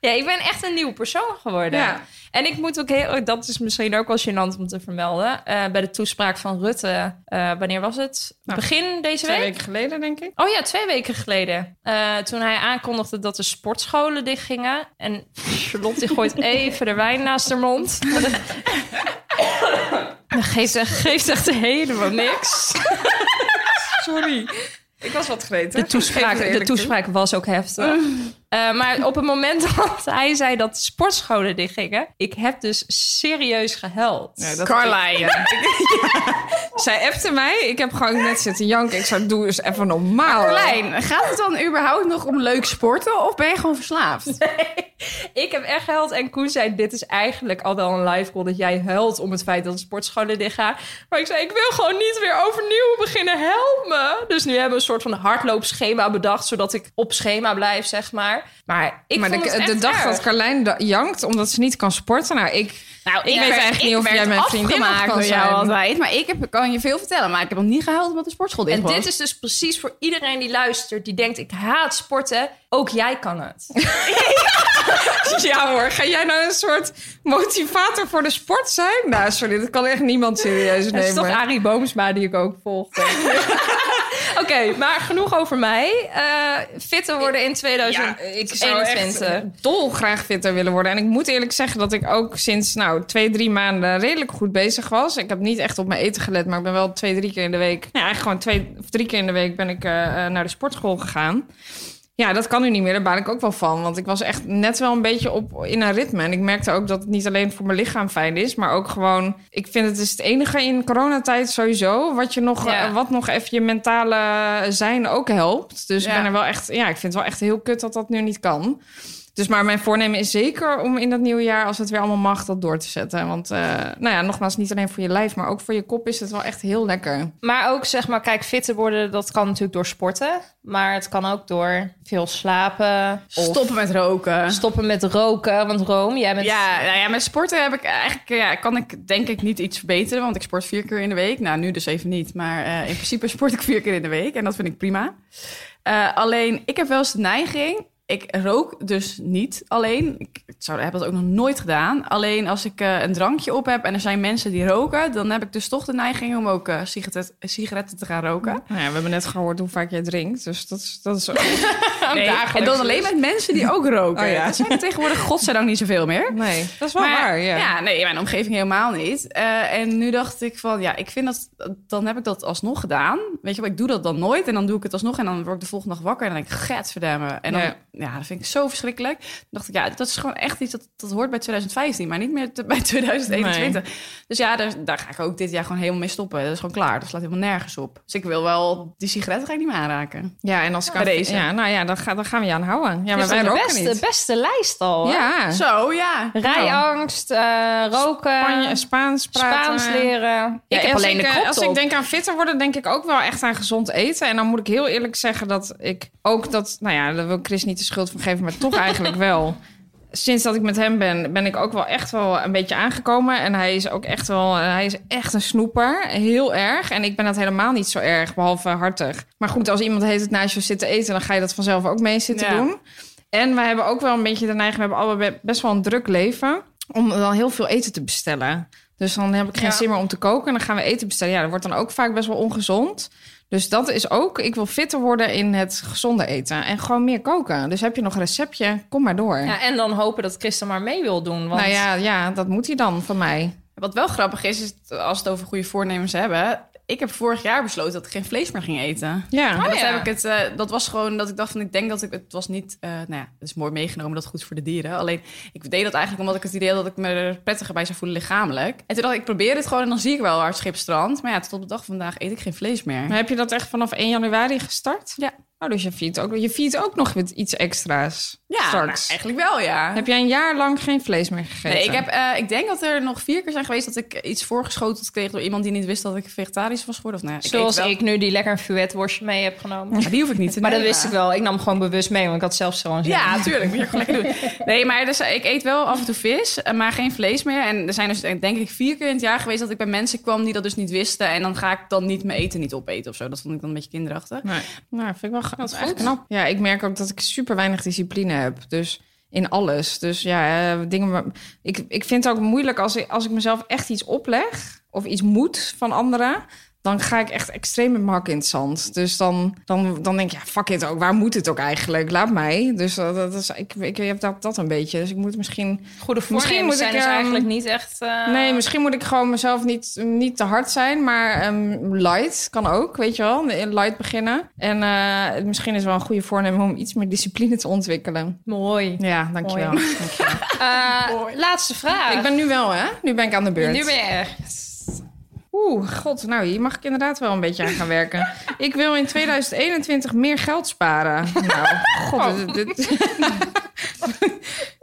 Ja, ik ben echt een nieuw persoon geworden. Ja. En ik moet ook heel, dat is misschien ook wel gênant om te vermelden. eh, bij de toespraak van Rutte, eh, wanneer was het? Nou, Begin deze Twee week? weken geleden, denk ik. Oh ja, twee weken geleden. Eh, toen hij aankondigde dat de sportscholen dichtgingen. En Charlotte die gooit [LAUGHS] even de wijn naast haar mond. [LAUGHS] Dat geeft echt, geeft echt helemaal niks. Sorry. Ik was wat gretig. De toespraak, de toespraak was ook heftig. [LAUGHS] Eh, maar op het moment [LAUGHS] dat hij zei dat sportscholen dichtgingen... ik heb dus serieus gehuild. Ja, dat- Carlijn. [LAUGHS] Zij appte mij. Ik heb gewoon net zitten janken. Ik zou doe eens even normaal. Carlijn, gaat het dan überhaupt nog om leuk sporten of ben je gewoon verslaafd? [LAUGHS] Ik heb echt gehuild. En Koen zei, dit is eigenlijk al wel een live call... dat jij huilt om het feit dat de sportscholen dichtgaan. Maar ik zei, ik wil gewoon niet weer overnieuw beginnen. Help me. Dus nu hebben we een soort van hardloopschema bedacht... zodat ik op schema blijf, zeg maar. Maar ik maar vond de, het de echt dag erg. dat Carlijn jankt omdat ze niet kan sporten. Nou, ik, Nou, ik weet eigenlijk niet of jij mijn vriendin kan door jou altijd. Maar ik heb, kan je veel vertellen. Maar ik heb nog niet gehuild omdat de sportschool dicht En was. dit is dus precies voor iedereen die luistert... die denkt, ik haat sporten. Ook jij kan het. [LAUGHS] [LAUGHS] ja hoor, ga jij nou een soort motivator voor de sport zijn? Nou, sorry, dat kan echt niemand serieus Het is nemen. toch Arie Boomsma die ik ook volg. [LAUGHS] [LAUGHS] Oké, maar genoeg over mij. Eh fitter worden in 2021. ik zou echt eh, dolgraag fitter willen worden. En ik moet eerlijk zeggen dat ik ook sinds nou, twee, drie maanden redelijk goed bezig was. Ik heb niet echt op mijn eten gelet, maar ik ben wel twee, drie keer in de week... Ja, eigenlijk gewoon twee of drie keer in de week ben ik eh, naar de sportschool gegaan. Ja, dat kan nu niet meer. Daar baal ik ook wel van. Want ik was echt net wel een beetje op in een ritme. En ik merkte ook dat het niet alleen voor mijn lichaam fijn is, maar ook gewoon. Ik vind het is het enige in coronatijd sowieso. Wat je nog, Ja. eh, wat nog even je mentale zijn ook helpt. Dus ik ben er wel echt. Ja, ik vind het wel echt heel kut dat dat nu niet kan. Dus maar mijn voornemen is zeker om in dat nieuwe jaar, als het weer allemaal mag, dat door te zetten. Want, eh, nou ja, nogmaals, niet alleen voor je lijf, maar ook voor je kop is het wel echt heel lekker. Maar ook zeg maar, kijk, fitter worden, dat kan natuurlijk door sporten. Maar het kan ook door veel slapen. Of Stoppen met roken. stoppen met roken. Want Room, jij bent... Ja, nou ja, met sporten heb ik eigenlijk, ja, kan ik denk ik niet iets verbeteren. Want ik sport vier keer in de week. Nou, nu dus even niet. Maar eh, in principe sport ik vier keer in de week. En dat vind ik prima. Eh, alleen, ik heb wel eens de neiging. Ik rook dus niet alleen. Ik zou, heb dat ook nog nooit gedaan. Alleen als ik uh, een drankje op heb en er zijn mensen die roken... dan heb ik dus toch de neiging om ook uh, sigaret, sigaretten te gaan roken. Nou ja, we hebben net gehoord hoe vaak jij drinkt. Dus dat is... Dat is ook [LAUGHS] nee, en dan alleen met mensen die ook roken. Oh, ja. Dat zijn er tegenwoordig godzijdank niet zoveel meer. Nee, dat is wel Maar, waar, ja. Ja, nee, in mijn omgeving helemaal niet. Eh, en nu dacht ik van, ja, ik vind dat... Dan heb ik dat alsnog gedaan. Weet je wel, ik doe dat dan nooit. En dan doe ik het alsnog. En dan word ik de volgende dag wakker. En dan denk ik, get verdammen. En dan. Ja. dat vind ik zo verschrikkelijk. Dacht ik, ja, dat is gewoon echt iets dat, dat hoort bij 2015. Maar niet meer te- bij 2021. Dus ja, daar, daar ga ik ook dit jaar gewoon helemaal mee stoppen. Dat is gewoon klaar. Dat slaat helemaal nergens op. Dus ik wil wel... Die sigaretten ga ik niet meer aanraken. Ja, en als ik Bij aan- deze. Ja, nou ja, dan, ga, dan gaan we je aan houden. Ja, maar wij de roken beste, niet. beste lijst al. hoor. Ja, Zo, ja. Rijangst, eh, roken, Spanje, Spaans praten. Spaans leren. Ja, ik heb als alleen ik, de eh, krop Als ik denk aan fitter worden, denk ik ook wel echt aan gezond eten. En dan moet ik heel eerlijk zeggen dat ik ook dat... Nou ja, daar wil Chris niet de schuld van geven, maar toch eigenlijk [LAUGHS] wel. Sinds dat ik met hem ben, ben ik ook wel echt wel een beetje aangekomen. En hij is ook echt wel... eh, Hij is echt een snoeper. Heel erg. En ik ben dat helemaal niet zo erg, behalve hartig. Maar goed, als iemand heet het naast je zit te eten... dan ga je dat vanzelf ook mee zitten Ja. doen. En wij hebben ook wel een beetje de neiging... we hebben allebei best wel een druk leven... om dan heel veel eten te bestellen. Dus dan heb ik geen Ja. zin meer om te koken... en dan gaan we eten bestellen. Ja, dat wordt dan ook vaak best wel ongezond. Dus dat is ook... ik wil fitter worden in het gezonde eten... en gewoon meer koken. Dus heb je nog een receptje, kom maar door. Ja, en dan hopen dat Christa maar mee wil doen. Want Nou ja, ja, dat moet hij dan van mij. Wat wel grappig is, is als we het over goede voornemens hebben... Ik heb vorig jaar besloten dat ik geen vlees meer ging eten. Ja, En dat, ja. heb ik het, eh, dat was gewoon dat ik dacht van ik denk dat ik het was niet eh, nou ja het is mooi meegenomen dat het goed voor de dieren alleen ik deed dat eigenlijk omdat ik het idee had dat ik me er prettiger bij zou voelen lichamelijk en toen dacht ik ik probeer het gewoon en dan zie ik wel waar het schip strandt maar ja tot op de dag van vandaag eet ik geen vlees meer maar heb je dat echt vanaf 1 januari gestart? Ja. Oh, dus je viert ook, je viert ook nog met iets extra's ja straks. nou, eigenlijk wel ja Heb jij een jaar lang geen vlees meer gegeten? Nee, ik, heb, eh, ik denk dat er nog vier keer zijn geweest dat ik iets voorgeschoteld kreeg door iemand die niet wist dat ik vegetarisch was geworden. Of, nou, ja, ik zoals wel. ik nu die lekker een fuet worstje mee heb genomen. Maar die hoef ik niet te Maar dat wist ik wel. Ik nam gewoon bewust mee, want ik had zelf zo'n zin. Ja, natuurlijk. Moet je gewoon lekker doen. Nee, maar dus, ik eet wel af en toe vis, eh, maar geen vlees meer. En er zijn dus eh, denk ik vier keer in het jaar geweest dat ik bij mensen kwam die dat dus niet wisten. En dan ga ik dan niet mijn eten niet opeten of zo. Dat vond ik dan een beetje kinderachtig. Nee. Nou, vind ik wel dat is goed. echt knap. Ja, ik merk ook dat ik super weinig discipline heb. Dus in alles. Dus ja, eh, dingen. Ik, ik vind het ook moeilijk als ik, als ik mezelf echt iets opleg of iets moet van anderen. Dan ga ik echt extreem met hak in het zand. Dus dan, dan, dan denk ik, ja, fuck it ook. Waar moet het ook eigenlijk? Laat mij. Dus dat, dat is, ik, ik heb dat, dat een beetje. Dus ik moet misschien Goede Misschien moet zijn ik, dus ehm, eigenlijk niet echt... eh, Nee, misschien moet ik gewoon mezelf niet, niet te hard zijn, maar ehm, light kan ook, weet je wel. Light beginnen. En eh, misschien is wel een goede voornemen om iets meer discipline te ontwikkelen. Mooi. Ja, dankjewel. Dankjewel. Eh, laatste vraag. Ik ben nu wel, hè? Nu ben ik aan de beurt. Nu ben je er. Oeh, god, nou, hier mag ik inderdaad wel een beetje aan gaan werken. [LAUGHS] Ik wil in 2021 meer geld sparen. Nou, god, dit... dit- [LAUGHS]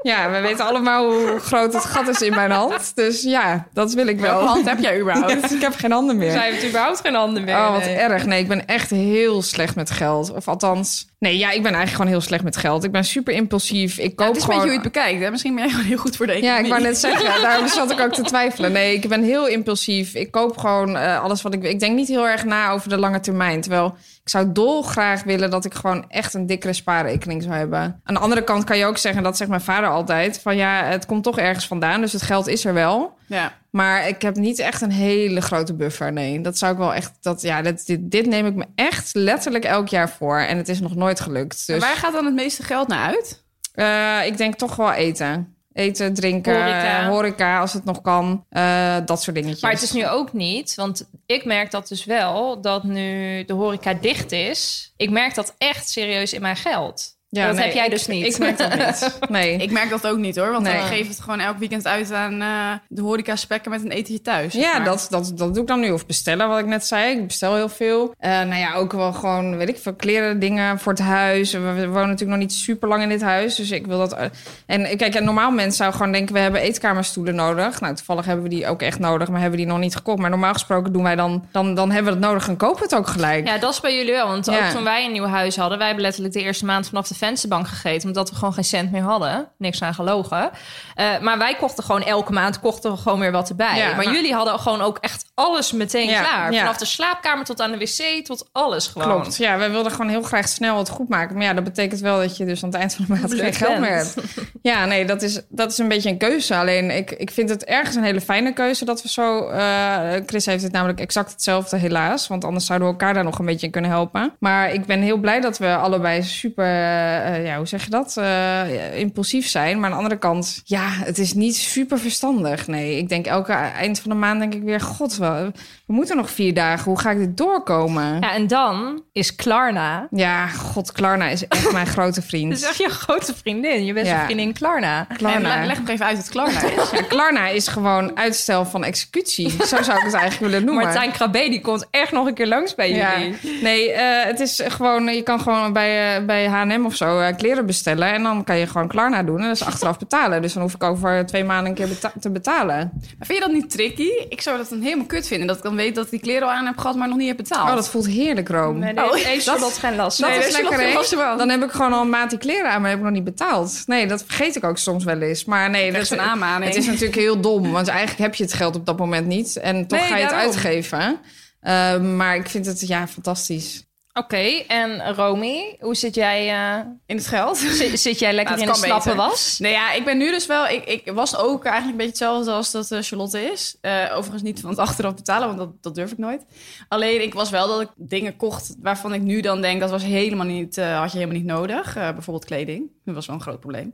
Ja, we weten allemaal hoe groot het gat is in mijn hand. Dus ja, dat wil ik wel. Welke hand heb jij überhaupt? [LAUGHS] ik heb geen handen meer. Zij heeft überhaupt geen handen meer. Oh, wat nee. erg. Nee, ik ben echt heel slecht met geld. Of althans, nee, ja, ik ben eigenlijk gewoon heel slecht met geld. Ik ben super impulsief. Ik koop Ja, het is gewoon... beetje hoe je het bekijkt. Hè? Misschien ben jij gewoon heel goed voor de Ja, economie. ik wou net zeggen, daarom [LAUGHS] zat ik ook te twijfelen. Nee, ik ben heel impulsief. Ik koop gewoon eh, alles wat ik... Ik denk niet heel erg na over de lange termijn. Terwijl ik zou dolgraag willen dat ik gewoon echt een dikkere spaarrekening zou hebben. Aan de andere kant kan je ook zeggen, dat zegt mijn vader altijd... van ja, het komt toch ergens vandaan, dus het geld is er wel... Ja. Maar ik heb niet echt een hele grote buffer. Nee, dat zou ik wel echt. Dat, ja, dit, dit, dit neem ik me echt letterlijk elk jaar voor. En het is nog nooit gelukt. En Dus waar gaat dan het meeste geld naar uit? eh, ik denk toch wel eten. Eten, drinken, Horeca. horeca, horeca als het nog kan. Eh, dat soort dingetjes. Maar het is nu ook niet, want ik merk dat dus wel, dat nu de horeca dicht is. Ik merk dat echt serieus in mijn geld. Ja, dat nee, heb jij ik- dus niet. Ik merk dat niet. [LAUGHS] Nee. Ik merk dat ook niet hoor. Want Nee. dan geef het gewoon elk weekend uit aan eh, de horeca spekken met een etentje thuis. zeg Ja, maar. dat, dat, dat doe ik dan nu. Of bestellen, wat ik net zei. Ik bestel heel veel. Eh nou ja, ook wel gewoon, weet ik veel, kleren, dingen voor het huis. We, wonen natuurlijk nog niet super lang in dit huis. Dus ik wil dat... eh, en kijk, een normaal mens zou gewoon denken... we hebben eetkamerstoelen nodig. Nou, toevallig hebben we die ook echt nodig... maar hebben die nog niet gekocht. Maar normaal gesproken doen wij dan... dan, dan hebben we het nodig en kopen het ook gelijk. Ja, dat is bij jullie wel. Want Ja. ook toen wij een nieuw huis hadden, wij hebben letterlijk de eerste maand vanaf de vensterbank gegeten. Omdat we gewoon geen cent meer hadden. Niks aan gelogen. Eh, maar wij kochten gewoon elke maand kochten we gewoon weer wat erbij. Ja, maar jullie hadden gewoon ook echt alles meteen Ja, klaar. ja. Vanaf de slaapkamer tot aan de wc, tot alles gewoon. Klopt. Ja, wij wilden gewoon heel graag snel het goed maken. Maar ja, dat betekent wel dat je dus aan het eind van de maand geen geld meer hebt. Ja, nee, dat is, dat is een beetje een keuze. Alleen ik, ik vind het ergens een hele fijne keuze dat we zo... eh, Chris heeft het namelijk exact hetzelfde helaas. Want anders zouden we elkaar daar nog een beetje in kunnen helpen. Maar ik ben heel blij dat we allebei super... eh, ja, hoe zeg je dat? Eh, impulsief zijn. Maar aan de andere kant, ja, het is niet super verstandig. Nee, ik denk elke eind van de maand denk ik weer... God, we, we moeten nog vier dagen. Hoe ga ik dit doorkomen? Ja, en dan is Klarna. Ja, god, Klarna is echt [LAUGHS] mijn grote vriend. Dat is echt je grote vriendin. Je beste Ja. vriendin Klarna. Klarna. le- leg nog even uit wat Klarna is. [LAUGHS] Ja, Klarna is gewoon uitstel van executie. [LAUGHS] Zo zou ik het eigenlijk willen noemen. Martijn Krabbe, die komt echt nog een keer langs bij Ja. jullie. Nee, eh, het is gewoon, je kan gewoon bij, eh, bij H&M of zo eh, kleren bestellen. En dan kan je gewoon Klarna doen. En dat is achteraf betalen. Dus dan hoef ik over twee maanden een keer beta- te betalen. Maar vind je dat niet tricky? Ik zou dat dan helemaal kut vinden. Dat ik dan weet dat ik die kleren al aan heb gehad, maar nog niet heb betaald. Oh, dat voelt heerlijk, Room. Nee, Oh, nee, dat- Charlotte geen last Dat. Nee, is dat is lekker. Dan heb ik gewoon al een maand die kleren aan, maar heb ik nog niet betaald. Nee, dat vergeet ik ook soms wel eens. Maar nee, Dat is een aanmaning. Het is natuurlijk heel dom, want eigenlijk heb je het geld op dat moment niet. En toch Nee, ga je het uitgeven. Uh, maar ik vind het ja, fantastisch. Oké, en Romy, hoe zit jij, eh, In het geld. zit, [LAUGHS] zit jij lekker Nou, in de slappe was? Nee, ja, ik ben nu dus wel... Ik, ik was ook eigenlijk een beetje hetzelfde als dat eh, Charlotte is. Eh, overigens niet van het achteraf betalen, want dat, dat durf ik nooit. Alleen, ik was wel dat ik dingen kocht waarvan ik nu dan denk... dat was helemaal niet, had je helemaal niet nodig. Bijvoorbeeld kleding. Dat was wel een groot probleem.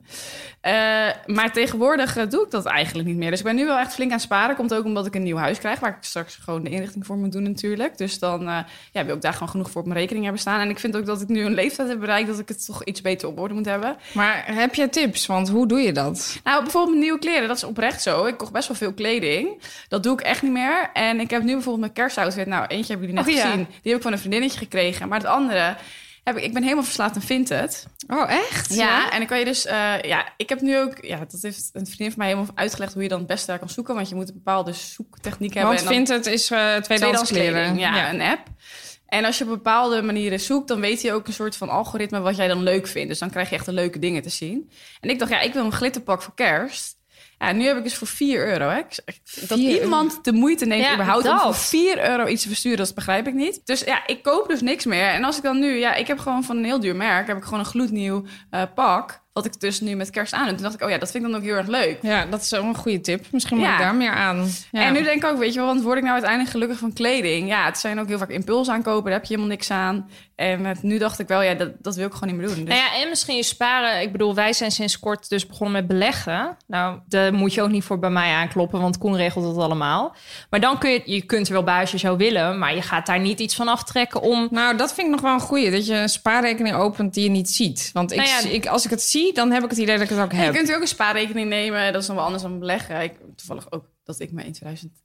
Eh, maar tegenwoordig eh, doe ik dat eigenlijk niet meer. Dus ik ben nu wel echt flink aan het sparen. Komt ook omdat ik een nieuw huis krijg... waar ik straks gewoon de inrichting voor moet doen natuurlijk. Dus dan eh, ja, wil ik daar gewoon genoeg voor op mijn rekening hebben staan. En ik vind ook dat ik nu een leeftijd heb bereikt... dat ik het toch iets beter op orde moet hebben. Maar heb je tips? Want hoe doe je dat? Nou, bijvoorbeeld nieuwe kleren, dat is oprecht zo. Ik kocht best wel veel kleding. Dat doe ik echt niet meer. En ik heb nu bijvoorbeeld mijn kerstoutfit. Nou, eentje hebben jullie net Oh, ja. gezien. Die heb ik van een vriendinnetje gekregen. Maar het andere, heb ik, ik ben helemaal verslaafd aan Vinted. Oh, echt? Ja, en dan kan je dus... eh, ja, ik heb nu ook... Ja, dat heeft een vriendin van mij helemaal uitgelegd... hoe je dan het beste daar kan zoeken. Want je moet een bepaalde zoektechniek hebben. Want het is uh, tweedehands. Ja, ja. een app. En als je op bepaalde manieren zoekt, dan weet hij ook een soort van algoritme wat jij dan leuk vindt. Dus dan krijg je echt de leuke dingen te zien. En ik dacht, ja, ik wil een glitterpak voor kerst. Ja, nu heb ik dus voor 4 euro. Hè. Dat 4 iemand de moeite neemt Ja, überhaupt om dat. voor 4 euro iets te versturen, dat begrijp ik niet. Dus ja, ik koop dus niks meer. En als ik dan nu, ja, ik heb gewoon van een heel duur merk, heb ik gewoon een gloednieuw eh, pak. Wat ik dus nu met kerst aan doe. Toen dacht ik, oh ja, dat vind ik dan ook heel erg leuk. Ja, dat is wel een goede tip. Misschien moet Ja. ik daar meer aan. Ja. En nu denk ik ook, weet je wel, want word ik nou uiteindelijk gelukkig van kleding? Ja, het zijn ook heel vaak impuls aankopen, daar heb je helemaal niks aan. En nu dacht ik wel, ja, dat, dat wil ik gewoon niet meer doen. Dus... Nou ja, en misschien je sparen. Ik bedoel, wij zijn sinds kort dus begonnen met beleggen. Nou, daar moet je ook niet voor bij mij aankloppen, want Koen regelt het allemaal. Maar dan kun je, je kunt er wel bij als je zou willen, maar je gaat daar niet iets van aftrekken om... Nou, dat vind ik nog wel een goeie. Dat je een spaarrekening opent die je niet ziet. Want ik, Nou ja, ik, als ik het zie, dan heb ik het idee dat ik het ook Je heb. kunt ook een spaarrekening nemen, dat is nog wel anders dan beleggen. Ik, toevallig ook dat ik me in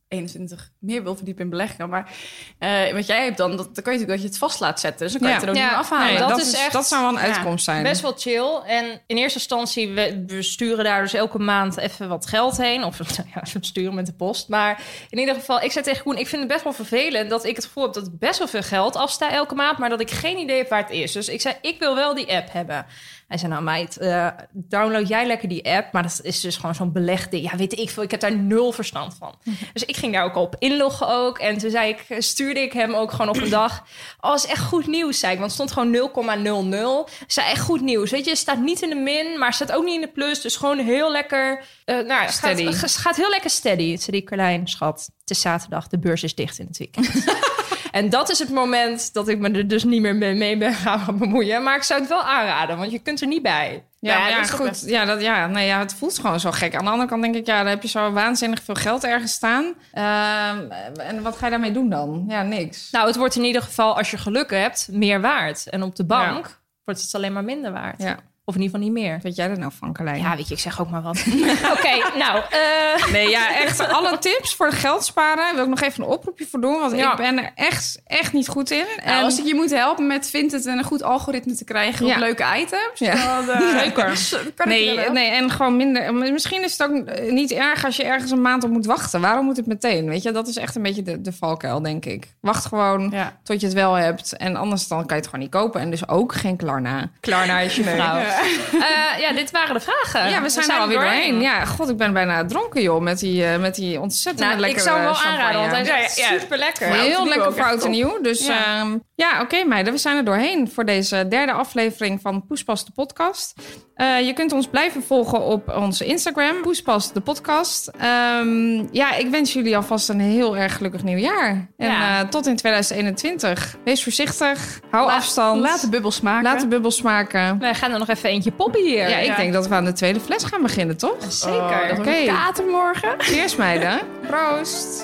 2021 meer wil verdiepen in beleggen. Maar eh, wat jij hebt dan, dat, dan kan je natuurlijk dat je het vast laat zetten. Dus dan kan je het er ook Ja, niet meer afhalen. Nee, dat dat, is echt- dat zou wel een ja, uitkomst zijn. Best wel chill. En in eerste instantie, we, we sturen daar dus elke maand even wat geld heen. Of nou [LAUGHS] ja, we sturen met de post. Maar in ieder geval, ik zei tegen Koen, ik vind het best wel vervelend dat ik het gevoel heb dat ik best wel veel geld afsta elke maand, maar dat ik geen idee heb waar het is. Dus ik zei, ik wil wel die app hebben. Hij zei, nou meid, eh, download jij lekker die app. Maar dat is dus gewoon zo'n belegde. Ja, weet ik veel, ik heb daar nul verstand van. Dus ik ging daar ook op inloggen ook. En toen zei ik, stuurde ik hem ook gewoon op een dag. Oh, is echt goed nieuws, zei ik. Want het stond gewoon 0,00. Ik zei, echt goed nieuws. Weet je, het staat niet in de min, maar staat ook niet in de plus. Dus gewoon heel lekker... eh nou, Steady. Gaat, het gaat heel lekker steady. Het zei die Carlijn, schat. Het is zaterdag, de beurs is dicht in het weekend. [LAUGHS] En dat is het moment dat ik me er dus niet meer mee, mee ben gaan [LAUGHS] bemoeien. Maar ik zou het wel aanraden, want je kunt er niet bij. Ja, Ja, maar ja, dat is goed. Ja, dat, ja, nee, ja, het voelt gewoon zo gek. Aan de andere kant denk ik, ja, dan heb je zo waanzinnig veel geld ergens staan. Ehm, en wat ga je daarmee doen dan? Ja, niks. Nou, het wordt in ieder geval, als je geluk hebt, meer waard. En op de bank wordt het alleen maar minder waard. Ja. Of in ieder geval niet meer. Weet jij er nou van, Carlijn? Ja, weet je, ik zeg ook maar wat. [LAUGHS] Oké, nou... eh, Nee, ja, echt alle tips voor geld sparen. Wil ik nog even een oproepje voor doen. Want Ja. ik ben er echt, echt niet goed in. En En als ik je moet helpen met Vinted en een goed algoritme te krijgen op Ja. leuke items, Ja. dan eh, [LAUGHS] Zeker. [LAUGHS] kan ik je wel Nee, nee, en gewoon minder. Misschien is het ook eh, niet erg als je ergens een maand op moet wachten. Waarom moet het meteen? Weet je, dat is echt een beetje de, de valkuil, denk ik. Wacht gewoon Ja. tot je het wel hebt. En anders dan kan je het gewoon niet kopen. En dus ook geen Klarna. Klarna is je vrouw. [LAUGHS] eh, ja, dit waren de vragen. Ja, we zijn, er alweer doorheen. Ja, god, ik ben bijna dronken, joh. Met die, eh, met die ontzettend Nou, ik zou hem wel champagne. aanraden, want hij is echt Ja, ja. super lekker. Heel lekker oud en nieuw. Dus ja, ja oké meiden, we zijn er doorheen voor deze derde aflevering van Poespas de podcast. Eh, je kunt ons blijven volgen op onze Instagram, Poespas de podcast. Ehm, ja, ik wens jullie alvast een heel erg gelukkig nieuwjaar. En Ja. eh, tot in 2021. Wees voorzichtig, hou La- afstand. Laat de bubbel smaken. Laat de bubbels smaken. Wij gaan er nog even eentje poppen hier. Ja, ik ja. denk dat we aan de tweede fles gaan beginnen, toch? Zeker. Oh, Oké. wordt een kater morgen. Cheers meiden. Proost.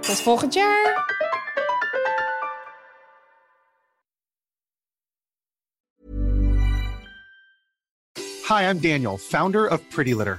Tot volgend jaar. Hi, I'm Daniel, founder of Pretty Litter.